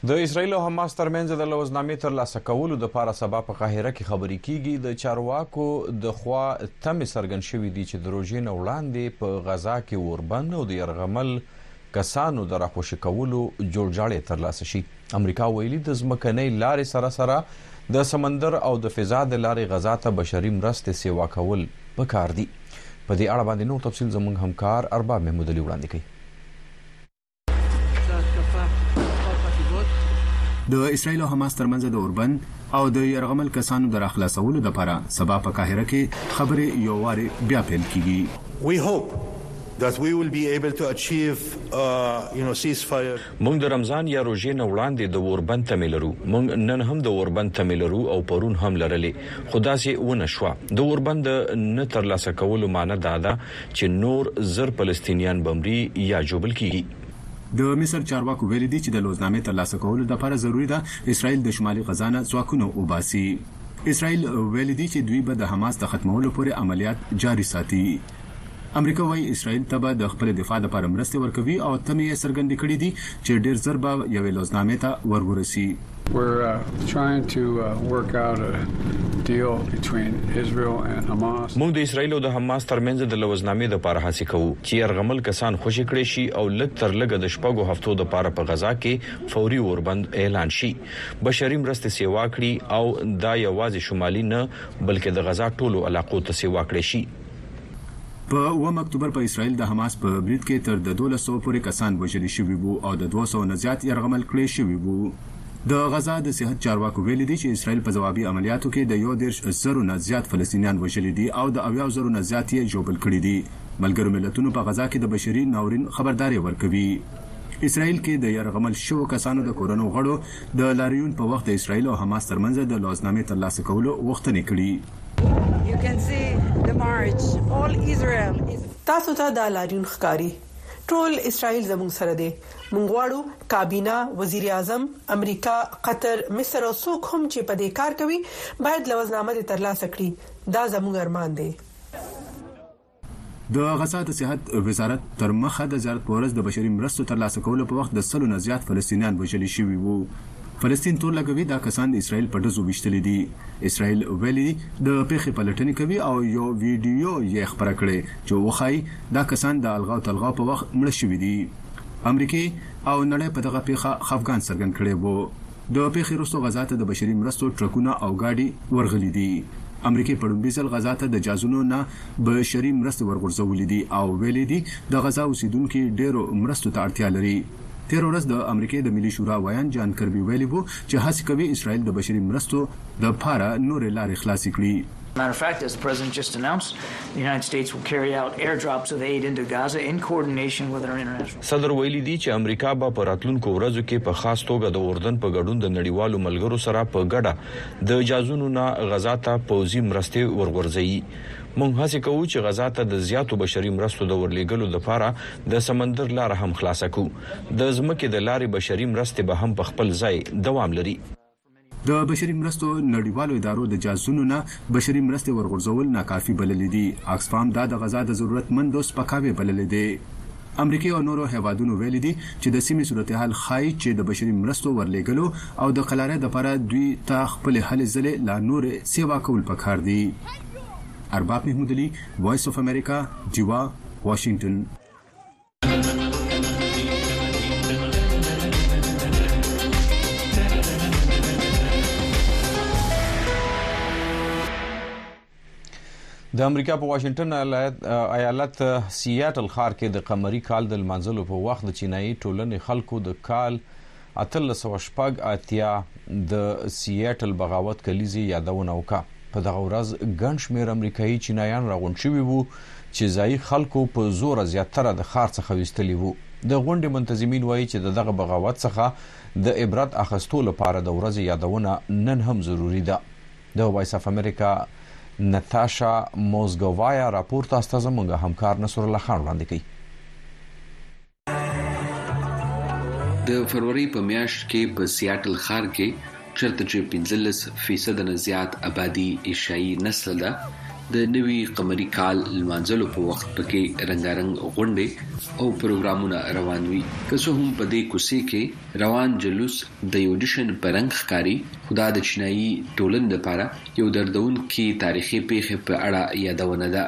د اسرایل او حماس ترمنځ د لوزنامې تر لاسه کولو د پاره سبا په قاهره کې خبرې کیږي د چارواکو د خوا تم سرګن شوې دي چې د روژې نه وړاندې په غزا کې اوربند او د يرغمل کسانو د راخوشې کولو جوړجاړی ترلاسه شي. امریکا ویلي د ځمکنۍ لارې سره سره د سمندر او د فضا د لارې غزا ته بشري مرستې سېوا کول په کار دي. په دې اړه باندې نور تفصیل زموږ همکار ارباب محمودعلي وړاندې کوي. د اسرائیل او حماس ترمنځ د اوربند او د یرغمل کسانو د راخلاصولو لپاره سبا په قاهره کې خبرې یو وارې بیا پیل کیږي. مونږ د رمضان یا روژې نه وړاندې د اور بند تمې لرو، مونږ نن هم د اور بند تمې لرو او پرون هم لرلې، خو داسې ونه شوه. د اور بند د نه تر لاسه کولو معنی دا ده چې نور زر فلسطینیان به مري یا ژوبل کیږي. د مصر چارواکو ویلي دي چې د لوظنامې تر لاسه کولو لپاره ضروري ده اسرائیل د شمالي غزا نه ځواکونه وباسي. اسرائیل ویلي دي چې دوی به د حماس د ختمولو پورې عملیات جاري ساتي. امریکا وايي اسراییل ته به د خپلې دفاع لپاره مرستې ورکوي او تمې یې څرګندې کړې دي چې ډېر زر به یوې لوظنامې ته ور ورسي. موږ د اسراییل او د حماس ترمنځ د لوظنامې لپاره هڅې کوو چې یرغمل کسان خوشې کړای شي او لږ تر لږه د شپږو هفتو لپاره په غزا کې فوري اوربند اعلان شي، بشري مرستې سېوا کړي او دا یوازې شمالي نه بلکې د غزا ټولو علاقو ته سېوا کړای شي. په اووم اکتوبر په اسرائیل د حماس په برید کې تر د دولس سوه پورې کسان وژل شوي وو او د دوه سوه نه زیات یرغمل کړې شوي وو. د غزه د صحت چارواکو ویلي دي چې اسرائیل په ځوابي عملیاتو کې د یو دېرش زرو نه زیات فلسطینیان وژلي دي او د اویاو زرو نه زیات یې ژوبل کړي دي. ملګرو ملتونو په غزه کې د بشري ناورین خبرداری ورکوي. اسرائیل کې د یرغمل شوو کسانو د کورنو غړو د لاریون په وخت د اسرائیل او حماس ترمنځ د لوظنامې ترلاسه کولو غوښتنې کړي. تاسو ته دا لاریون ښکاري ټول اسرائیل زموږ سره دی موږ غواړو کابینه وزیراعظم امریکا قطر مصر او څوک هم چې په دې کار کوي باید لوظنامه دې ترلاسه کړي دا زموږ ارمان دی. د غزه د صحت وزارت تر مخه د زیارت په ورځ د بشري مرستو ترلاسه کولو په وخت د سلو نه زیات فلسطینیان وژل شوي وو. فلسطین تور لګوي دا کسان د اسراییل په ډزو ویشتلي دي. اسراییل ویلي د پېښې پلټنې کوي او یو ویډیو یې خپره کړې چې وښايي دا کسان د الغاو تلغاو په وخت مړه شوي دي. امریکې او نړۍ په دغه پېښه خفګان څرګند کړی وو. د پېښې وروسته غزا ته د بشري مرستو ټرکونه او ګاډي ورغلي دي. امریکې په لومړي ځل غزا ته د جازونو نه به شري مرستې ورغورځولي دي او ویلې دي د غزا اوسېدونکي ډېرو مرستو ته اړتیا لري. تېره ورځ د امریکې د ملي شورا ویاند جان کربي ویلي وو چې هڅې کوي اسراییل د بشري مرستو د پاره نورې لارې خلاصې کړي. Matter of fact, as the President just announced, the United States will carry out airdrops of aid into Gaza in coordination with our international. صدر ویلي دي چې امریکا به په راتلونکو ورځو کې په خاص توګه د اردن په ګډون د نړیوالو ملګرو سره په ګډه د جازونو نه غزا ته پوځي مرستې ورغورځوي. موږ هڅې کوو چې غزا ته د زیاتو بشري مرستو د ورلېږلو لپاره د سمندر لاره هم خلاصه کړو. د ځمکې د لارې بشري مرستې به هم په خپل ځای دوام لري. د بشري مرستو نړیوالو ادارو د جازونو نه بشري مرستې ورغورځول ناکافي بللې دي. آکسفام دا د غزا د ضرورت مندو سپکاوی بللی دی. امریکې او نورو هیوادونو ویلي دي چې د سیمې صورتحال ښايي چې د بشري مرستو ورلیږلو او د قلارې دپاره دوی ته خپلې هلې ځلې لا نورې سیوا کول پکار دي. ارباب محمودعلي، وایس اف امریکا، ډیوا، واشنګټن. د امریکا په واشنگټن ایالت سیاتل ښار کې د قمری کال د منځلو په وخت د چینایي ټولنې خلکو د کال اتلس سوه شپږ اتیا د سیاټل بغاوت کلیزې یادونه وکړه. په دغه ورځ ګڼ شمېر امریکايي چینایان راغونډ شوي وو چې ځايي خلکو په زوره زیاتره د ښار څخه ویستلي وو. د غونډې منتظمین وايي چې د دغه بغاوت څخه د عبرت اخستو لپاره د ورځې یادونه نن هم ضروري ده. د وایس اف امریکا نتاشا موزګوایا راپور تاسو ته زموږ همکار نصرالله خان وړاندې کوي. د فروری په میاشت کې په سیاټل ښار کې چرته چې 15 فیصد نه زیات آبادی ایشایی نسل ده د نوي قمری کال لمانځلو په وخت پکې رنگارنګ غونډې او پروګرامونه روان وي که څه هم په دې کوڅې کې روان جلوس ديودشن په رنګ ښکاري خو دا د چينايي ټولنې لپاره يو دردونکي تاريخي پېښې په اړه يادونه ده.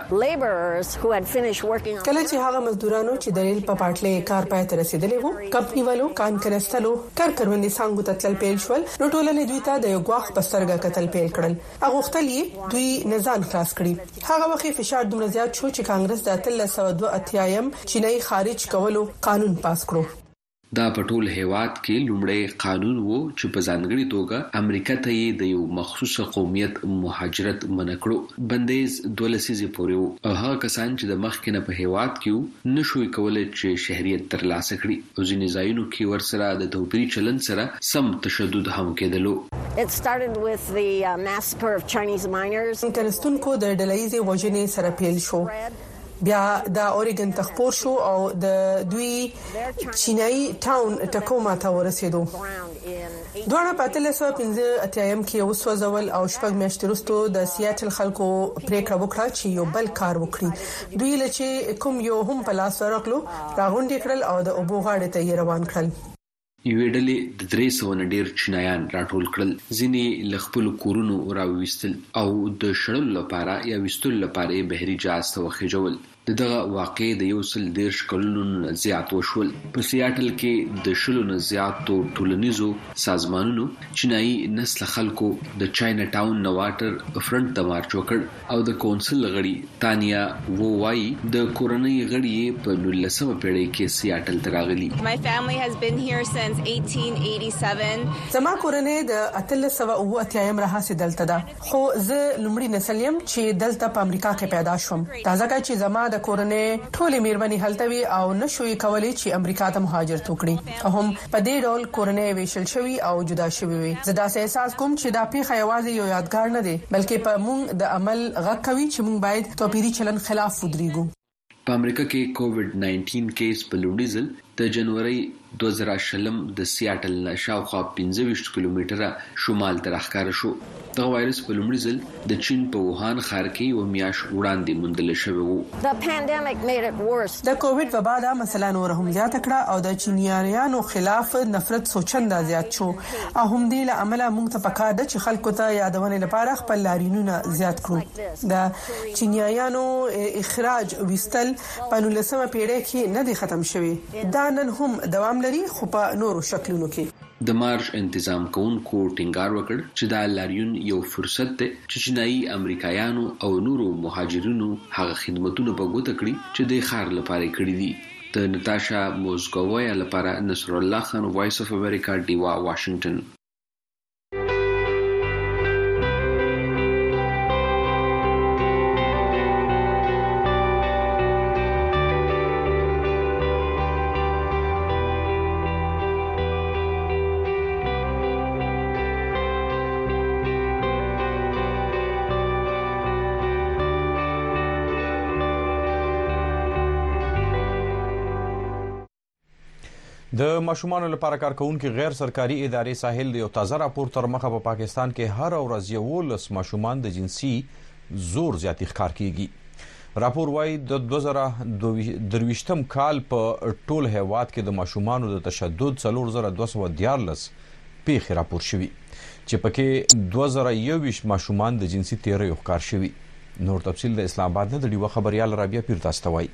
کله چې هغه مزدورانو چې د ريل په پاټلۍ يې کار پای ته رسېدلی و، کب نيولو، کان کنستلو، کر کروندې څانګو ته تلل پيل شول، نو ټولنې دوی ته د يو ګواښ په سترګه کتل پيل کړل او غوښتل يې دوی نه ځان خلاص کړي. هغه وخت يې فشار دومره زيات شو چې کانګرس د اتلس سوه دوه اتیا يم چينايي خارج کولو قانون پاس کړو. دا په ټول هېواد کې لومړی قانون و چې په ځانګړي توګه امریکا ته یې د یو مخصوص قومیت مهاجرت منع کړو. بندیز دوه لسیزې پورې و او هغه کسان چې د مخکې نه په هېواد کې وو نه شوی کولی چې شهریت تر لاسه کړي او ځینې ځایونو کې ورسره د توپیري چلند سره سم تشدد هم کېدلو. د تر استونکو د ډله ییزې وژنې سره پیل شو. بیا دا اوریګن ته خپور شو او د دوی چینایي ټاون ټکوما ته ورسېدو دواړه په 1985 کې وسوځول او شپږ میاشتې وروسته د سیاتل خلکو پریکړه وکړه چې یو بل کار وکړي دوی لچې کوم یو هم په لاس ورغلو راغونډې کړل او د اوبو غاړې ته یې روان کړل یوې ډلې د درې سوه نه ډېر چینایان راټول کړل، ځینې یې له خپلو کورونو راوویستل او د شړلو لپاره یا ویستلو لپاره یې بحري جهاز ته وخېژول. د دغه واقعې د یو سل دېرش کلونو نه زیات وشول. په سیاټل کې د شلو نه زیاتو ټولنیزو سازمانونو چینايي نسله خلکو د چاینه ټاون نه واټر فرنټ ته مارچ وکړ، او د کونسل غړي تانیا وو وايي، د کورنۍ غړي یې په نولسمه پېړۍ کې سیاټل ته راغلي. زما کورنۍ د اتلس سوه اووه اتیا یم راهسې دلته ده، خو زه لومړي نسل یم چې دلته په امریکا کې پیدا شوم، دا ځکه چې زما د کورنۍ ټولې مېرمنې هلته وې او نه شوې کولای چې امریکا ته مهاجرت وکړي. هم په دې ډول کورنۍ وېشل شوې او جدا شوې وې. زه داسې احساس کوم چې دا پېښه یوازې یو یادګار نه دی، بلکې په موږ د عمل غږ کوي چې موږ باید توپیري چلند خلاف ودرېږو. په امریکا کې کوویډ ناینټین کیس په لومړي ځل د جنورۍ دوه زره شلم د سیاټل نه شاوخوا پنځه ویشت کیلومتره شمال ته راښکاره شو. دغه وایرس په لومړي ځل د چین په ووهان ښار کې یوه میاشت وړاندې موندل شوی و. د کوویډ وبا دا مسله نوره هم زیاته کړه او د چینیانو خلاف نفرت څو چنده زیات شو او همدې له امله موږ ته پکار ده چې خلکو ته یادونې لپاره خپل لاریونونه زیات کړو. د چینیانو اخراج ویستل په نولسمه پېړۍ کې نه دي ختم شوي، دا نن هم دوام لري، خو په نورو شکلونو کې. د مارش انتظام کوونکو ټینګار وکړ چې دا لاریون یو فرصت دی چې چینايي امریکایانو او نورو مهاجرینو هغه خدمتونه په ګوته کړي چې دې ښار لپاره یې کړي دي. د نتاشا موزګویا لپاره نصرالله خان وایس اف امریکا ډیوا واشنګټن. د ماشومان لپاره کارکونکو غیر سرکاري ادارې ساحل یو تازه راپور تر مخه په پاکستان کې هر ورځ یو لس ماشومان د جنسي زور زیاتی ښکار کیږي راپور وايي د دوه زره درویشتم کال په ټول هېواد کې د ماشومانو د تشدد څلور زره دوه سوه دیارلس پېښې راپور شوي چې پکې دوه زره یوویشت ماشومان د جنسي تېریو ښکار شوي نور تفصیل د اسلام آباد نه د ډیوه خبریال رابعه پیر تاسو ته وایي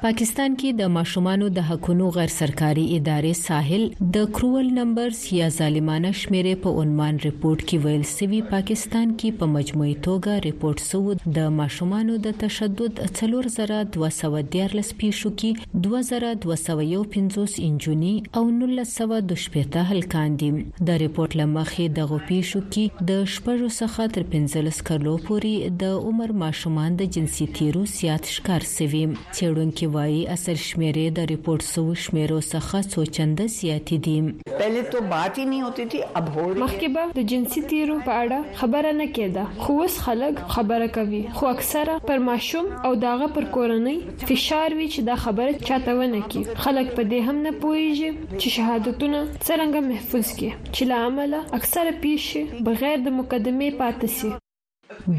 پاکستان کې د ماشومانو د حقونو غیر سرکاري ادارې ساحل د کرول نمبرز یا ظالمانه شمیرې په عنوان رپورت کې ویل سوي پاکستان کې په مجموعي توګه رپورت سو د ماشومانو د تشدد 3214 پیښو کې 2215 انجونی او 1900 د شپېته هلکان دي د رپورت لمخې د غو پیښو کې د شپږو څخه تر پنځلس کلو پورې د عمر ماشومان د جنسي تیرو زیات ښکار شوي چېړونکي وایي اصل شمیرې د رپورټ شوو شمیرو څخه څو چنده زیاتې دي پهلې تو بات هی نهی هوتی تی اب هو رهی هی. مخکې به د جنسي تیرو په اړه خبره نه کیده خو اوس خلک خبره کوي خو اکثره پر ماشوم او د هغه پر کورنۍ فشار وي چې دا خبره چاته ونه کړي خلک په دې هم نه پوهیږي چې شهادتونه څرنګه محفوظ کړي. چې له امله اکثره پیښې بغیر د مقدمې پاتې شي.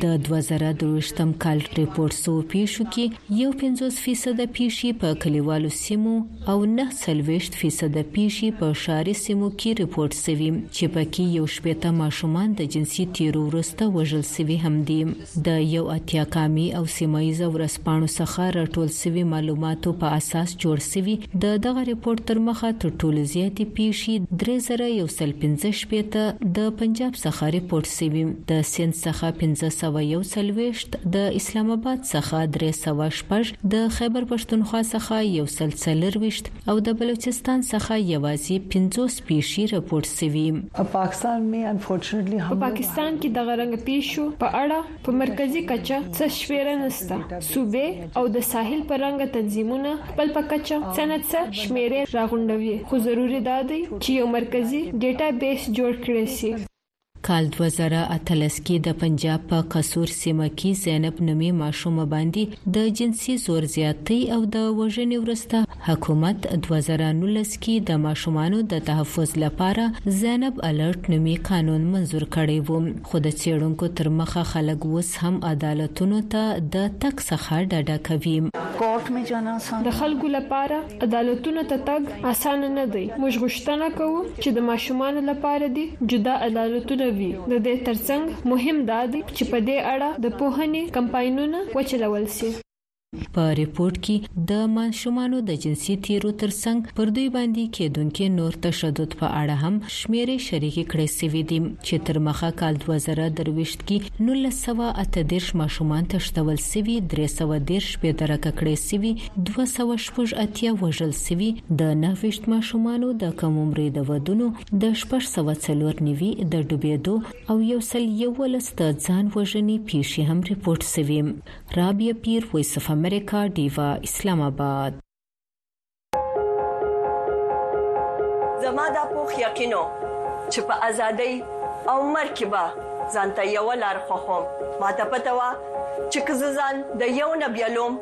د دوه زره درویشتم کال رپورټ شوو پیښو کې یو پنځوس فیصده پیښې په کلیوالو سیمو او نهه څلوېښت فیصده پیښې په ښاري سیمو کې رپورټ شوي چې پکې یو شپېته ماشومان د جنسي تیرو وروسته وژل شوي هم دي. د یو اتیا قامي او سیمه ییزه ورځپاڼو څخه راټول سوي معلوماتو په اساس جوړ سوي د دغه رپوټ تر مخه تر ټولو زیاتي پیښي درې زره یو سل پنځه شپېته د پنجاب څخه رپوټ سوي، د سند څخه پنځه سوه یو څلوېښت، د اسلام اباد څخه درې سوه شپږ، د خیبر پښتونخوا څخه یو سل څلور ویشت او د بلوچستان څخه یوازي پنځوس. پیښې رپورټ شوي په پاکستان می انفورچونټلی په پاکستان کې دغه رنګ پیښو په اړه په مرکزي کچه څه شمیره نشته صوبې او د ساحل په رنګ تنظیمونه خپل په کچه څه نه څه شمیرې راغونډوي خو ضروري دا دی چې یو مرکزي ډیټا بیس جوړ کړی شي کال دوه زره اتلس کې د پنجاب په قصور سیمه کې زینب نومې ماشومه باندې د جنسي زور زیاتی او د وژنې ورسته حکومت دوه زره نولس کې د ماشومانو د تحفظ لپاره زینب الرټ نومې قانون منظور کړی و خو د څېړونکو تر مخه خلک اوس هم عدالتونو ته د تګ څخه ډډه کوي. د خلکو لپاره عدالتونو ته تګ اسانه نه دی، موږ غوښتنه کوو چې د ماشومانو لپاره دې جدا عدالتونه وي، د دې ترڅنګ مهم دا دی چې په دې اړه د پوهنې کمپاینونه وچلول شي. په رپوټ کې د ماشومانو د جنسي تیرو ترڅنګ پر دوی باندې کیدونکې نور تشدد په اړه هم شمیرې شریکې کړې شوې دي چې تر مخه کال دوه زره درویشت کې نولس سوه اته دېرش ماشومان تښتول شوي، درې سوه دېرش بې درکه کړې شوي، 206 اتیا وژل سوي د 29 ماشومانو د کم عمرې د ودونو د 604 نیوي د ډوبېدو او یو سل یو ولس د ځان وژنې پیښې هم رپورټ سوي رابیا پیر وایس اف امریکا ډیوا اسلام آباد زما دا پوخ یقینو چې په ازادۍ او مرګ کې به ځانته یو لار خوخوم ماته پته وه چې که زه ځان د یو نه بیلوم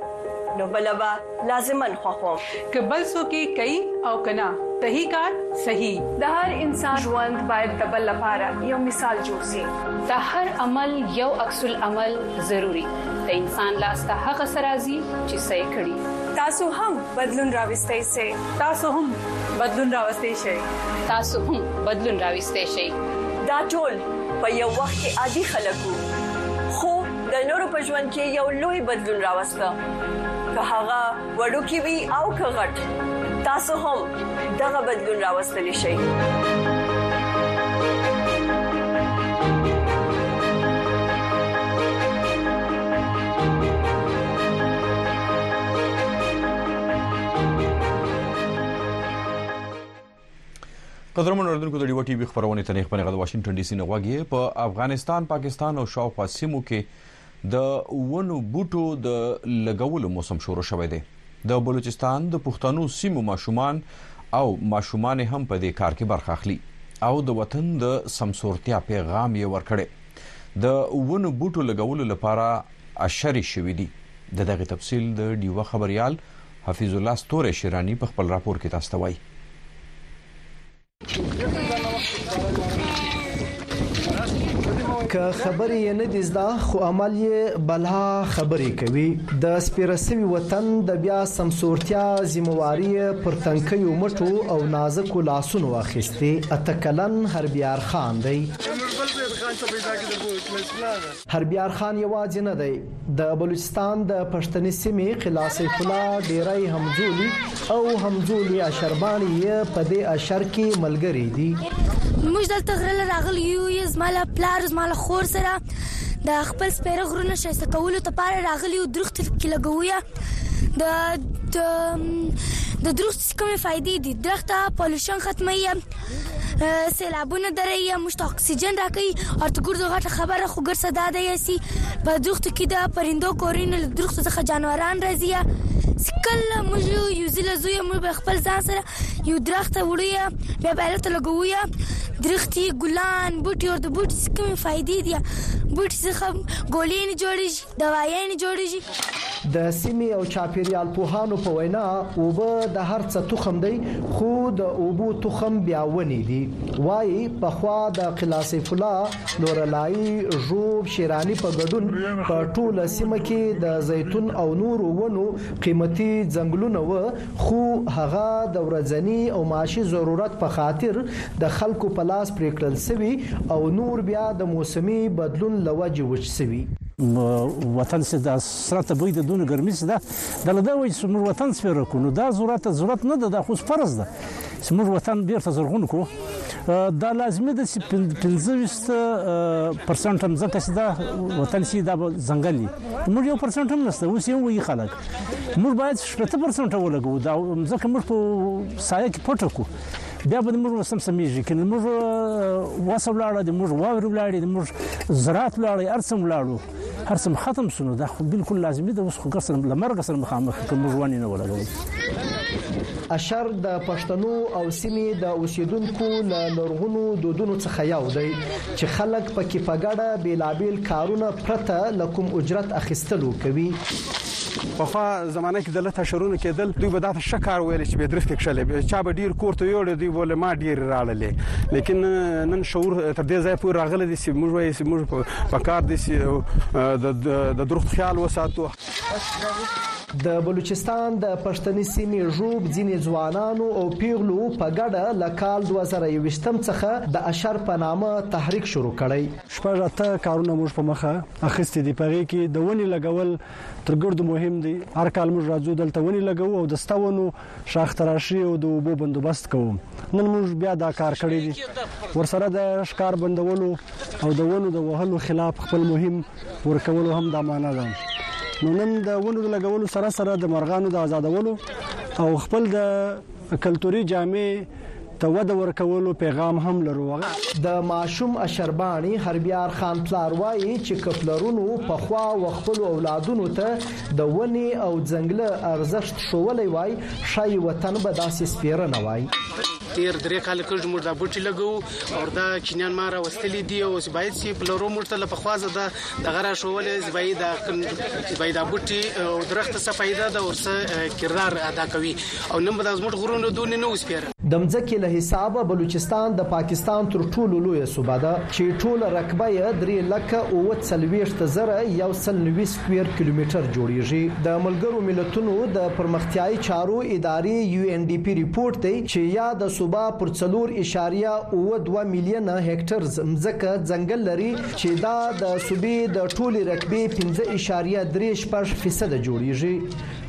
نو بل به لازمن خوښوم. که بل څوک یې کوي او که نه، تهی کار سهی. د هر انسان ژوند باید د بل لپاره یو مثال جوړ سي. د هر عمل یو عکس العمل ضروري د انسان لاس ته هغه څه راځي چې څه یې کړي. تاسو هم بدلون راوستای سئ. تاسو هم بدلون راوستای شئ. تاسو هم بدلون راوستای شئ. دا ټول په یو وخت کې عادي خلک وو خو د نورو په ژوند کې یو لوی بدلون راوسته که هغه وړوکی وي او که غټ تاسو هم دغه بدلون راوستلی شئ قدرمن اردوونکو د ډیوه ټي وي خبرونه ته نه خبرې غواړي واشنگټن ډي سي نه غواګي په افغانستان پاکستان او شاوخوا سیمو کې د ونو بوټو د لګولو موسم شروع شوه دی د بلوچستان د پښتنو سیمو ماشومان او ماشومان هم په دې کار کې برخه اخلي او د وطن د سمسورتیا پیغام یې ورکړي د ونو بوټو لګولو لپاره اشری شوې دي د دغه تفصیل د ډیوه خبريال حفیظ الله ستوری شیرانی په خپل راپور کې تاسو ته وایي که خبرې یې نه دي زده خو عمل یې بلا خبرې کوي د سپیرسوي وطن د بیا سمسورتیا ذمہواری پر تنکیو مټو او نازکو لاسونو اخیستي اتکلن هربیار خان دی هربیار خان یواځې نه دی، د بلوچستان د پښتني سیمې قلعه سیف الله ډیری همزولي او همزولي اشرباڼې یې په دې اشر کې ملګرې دي. موږ دلته غره له راغلي یو یې زما له پلار زما له خور سره د خپل سپیره غرونه شایسته کولو لپاره راغلي یو درخت کې لګویا د د د درخت کومې فائدې دي درخته پولوشن ختموي سیلابونه دروي موږ ته اکسیجن راکوي او ته ګرځو غټه خبره خو ګرځه دا دی سي په درختو کې د پرندو کورونه له درختو څخه جانوران راځي کله موږ یو ځله زوی موږ به خپل ځان سره یو درخت وړو بیا به هلته لګوو درختي ګلان بوټي ورته بوټي کومې فائدې دي بوټي څخه ګولې نه جوړیږي دوايانې جوړېږي. د سیمې او چاپېریال پوهانو په وینا، اوبه د هر څه تخم دی، خو د اوبو تخم بیا ونې دي. وايي، پخوا د قلعه سیف الله، لورلايي، ږوب، شېراني په ګډون په ټوله سیمه کې د زیتون او نورو ونو قیمتي ځنګلونه و، خو هغه د ورځني او معاشي ضرورت په خاطر د خلکو په لاس پرې کړل شوي او نور بیا د موسمي بدلون له وجې وچ شوي. وطن سې دا سره ته بوی د دونه ګرمي سې ده دا له دا وجې سې موږ وطن سپېره کړو نو دا ضرورت ته ضرورت نه ده دا خو فرض ده سې موږ وطن بېرته زرغون کړو دا لازمي ده سې پنځه ویشت پرسنټ مځکه سې ده وطن سې دا ځنګل موږ یو پرسنټ هم نشته اوس یو وی خلک موږ باید نو څه پرسنټ ولګو دا ځکه موږ په سایه کې پټ کو بیا به موږ وسم سمېږي کنه موږ وسم لاړه د موږ واور لاړه د موږ زراعت لاړه ارسم لاړو ارسم ختم سونه دا خو بالکل لازمي ده اوس خو ګسر لمرګ سره مخامخ کوم موږ ونی نه ولګو اشر د پښتنو او سیمې د اوسیدونکو له لرغونو دودونو څخه یو دی چې خلک پکې په ګډه بیلابیل کارونه پرته لکم اجرت اخیستلو کوي پخوا زمانه کې دله تشرونه کېدل دوی به دا ته ښه کار ویل چې به درختې کښلې چا به ډیر کور ته یوړې دوی بوله ما ډیر راړلې لیکن نن شعور تر دې ځای پورې راغلی دی چې موږ وایي چې موږ په کار دي چې د درخت خیال وساتو د بلوچستان د پښتني سیمې ژوب ځینې ځوانانو او پیغلو په ګډه له کال 2021 څخه د اشر په نامه تحریک شروع کړی شپږ اته کارونه موږ په مخه اخیستي دي په هغې کې د ونې لګول تر ګردو مهم دي هر کال موږ راځو دلته ونې لګو او د سته ونو شاخ تراشي او د اوبو بندوبست کوو نن موږ بیا دا کار کړی دی ورسره د ښکار بندولو او د ونو د وهلو خلاف خپل مهم ورکولو هم دا معنی ده نو نن د ونو د لګولو سره سره د مرغانو د آزادولو او خپل د کلتوري جامع ته وده ورکولو پیغام هم لرو. د ماشوم اشرباڼي هربیار خان پلار وايي چې که پلرونو پخوا وخپلو اولادونو ته د ونې او ځنګله ارزښت ښوولی وای، ښايي وطن به داسې سپېره نه وای. تېر درې کاله کېږي موږ دا بوټي لګوو او دا چینیان ما راوستلي دي او باید چې پلرو موږ ته له پخوا زده دغه را ښوولی چې باید دا باید دا بوټي او درخت څه فایده ده او څه کردار ادا کوي. او نن به دا زموږ غرونه دونې نه وسپېره. د مځکې له حسابه بلوچستان د پاکستان تر ټولو لویه صوبه ده چې ټوله رقبه یې درې لکه اووه څلوېښت زره یو سل نوي سکویر کیلومتر جوړېږي. د ملګرو ملتونو د پرمختیایي چارو ادارې یو این ډي پي رپوټ دی چې یاده صوبه پر څلور اعشاریه اووه دوه میلیونه هکټرز مځکه ځنګل لري چې دا د صوبې د ټولې رقبې پنځه اعشاریه درې شپږ فیصده جوړېږي.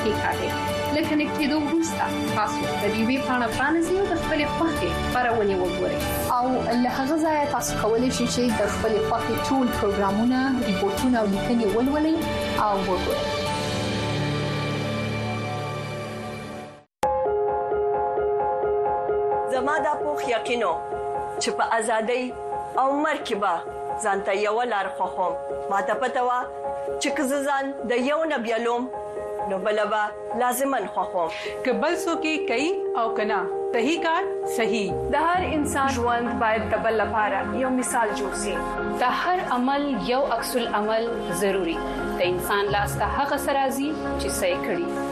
کې کاږي لکه نکټېدو وروسته تاسو د دې وی پاڼه پرانیزئ او د خپل خوښې خبرونه وګورئ او له هغه ځایه تاسو کولی شئ چې د خپل خوښې ټول پروګرامونه ریپورتونه او لیکنې ولولئ او وګورئ زما دا پوخ یقین و چې په ازادۍ او مرګ کې به ځان ته یوه لار خوښوم، ما ته پته وه چې که زه ځان د یو نه بیلوم نو بله به لازماً خوښوم. که بل څوک یې کوي او که نه، تهی کار سهی. د هر انسان ژوند باید د بل لپاره یو مثال جوړ شي. د هر عمل یو عکس العمل ضرور د انسان لاس ته هغه څه راځي چې څه یې کړي.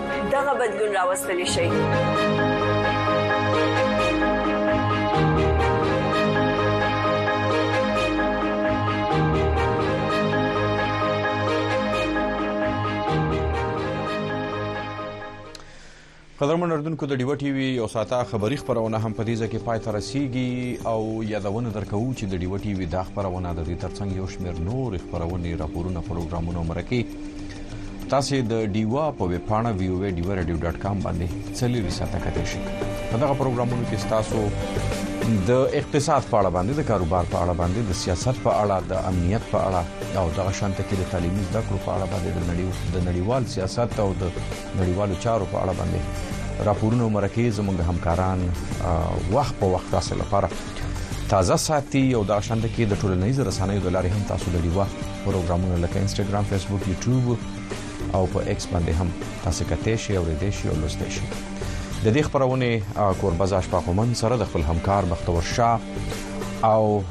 دغه بدلون راوستلی شي قدرمن اردوونکو د ډیوه ټي وي یو ساعته خبری خبرونه هم په دې ځکه پای ته رسیږي او یادونه درکو چې د ډیوه ټي وي دا خبرونه د دې ترڅنګ یو شمېر نور خبرونه راپورونه پروګرامونه مرکه تاسو د ډیوا په ویب پاڼه viewerradio.com باندې چلی ریساته کتئ شئ په دغه پروګرامونو کې تاسو د اقتصاد په اړه باندې د کاروبار په اړه باندې د سیاست په اړه د امنیت په اړه او دغه شانت کې د تعلیمي زده کړو په اړه باندې د نړیو د نړیوال سیاست او د نړیوالو چارو په اړه باندې راپورونه مرکه زموږ همکاران وخت په وخت تاسو لپاره تازه ساتي او دا شاند کې د ټولنیز رسنیو د لارې هم تاسو د لیوا پروګرامونه لکه انسټاګرام فیسبوک یوټیوب او په ایکس باندې هم تاسو کته شي او ریډې شي او لوستې شي د دې خبرونه کوربه زاش پاکومن سره د خپل همکار بختور شاه او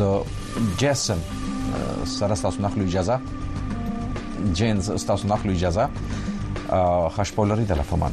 د جیسن سره تاسو نخلو اجازه جینز تاسو نخلو اجازه خشپولری د لفمان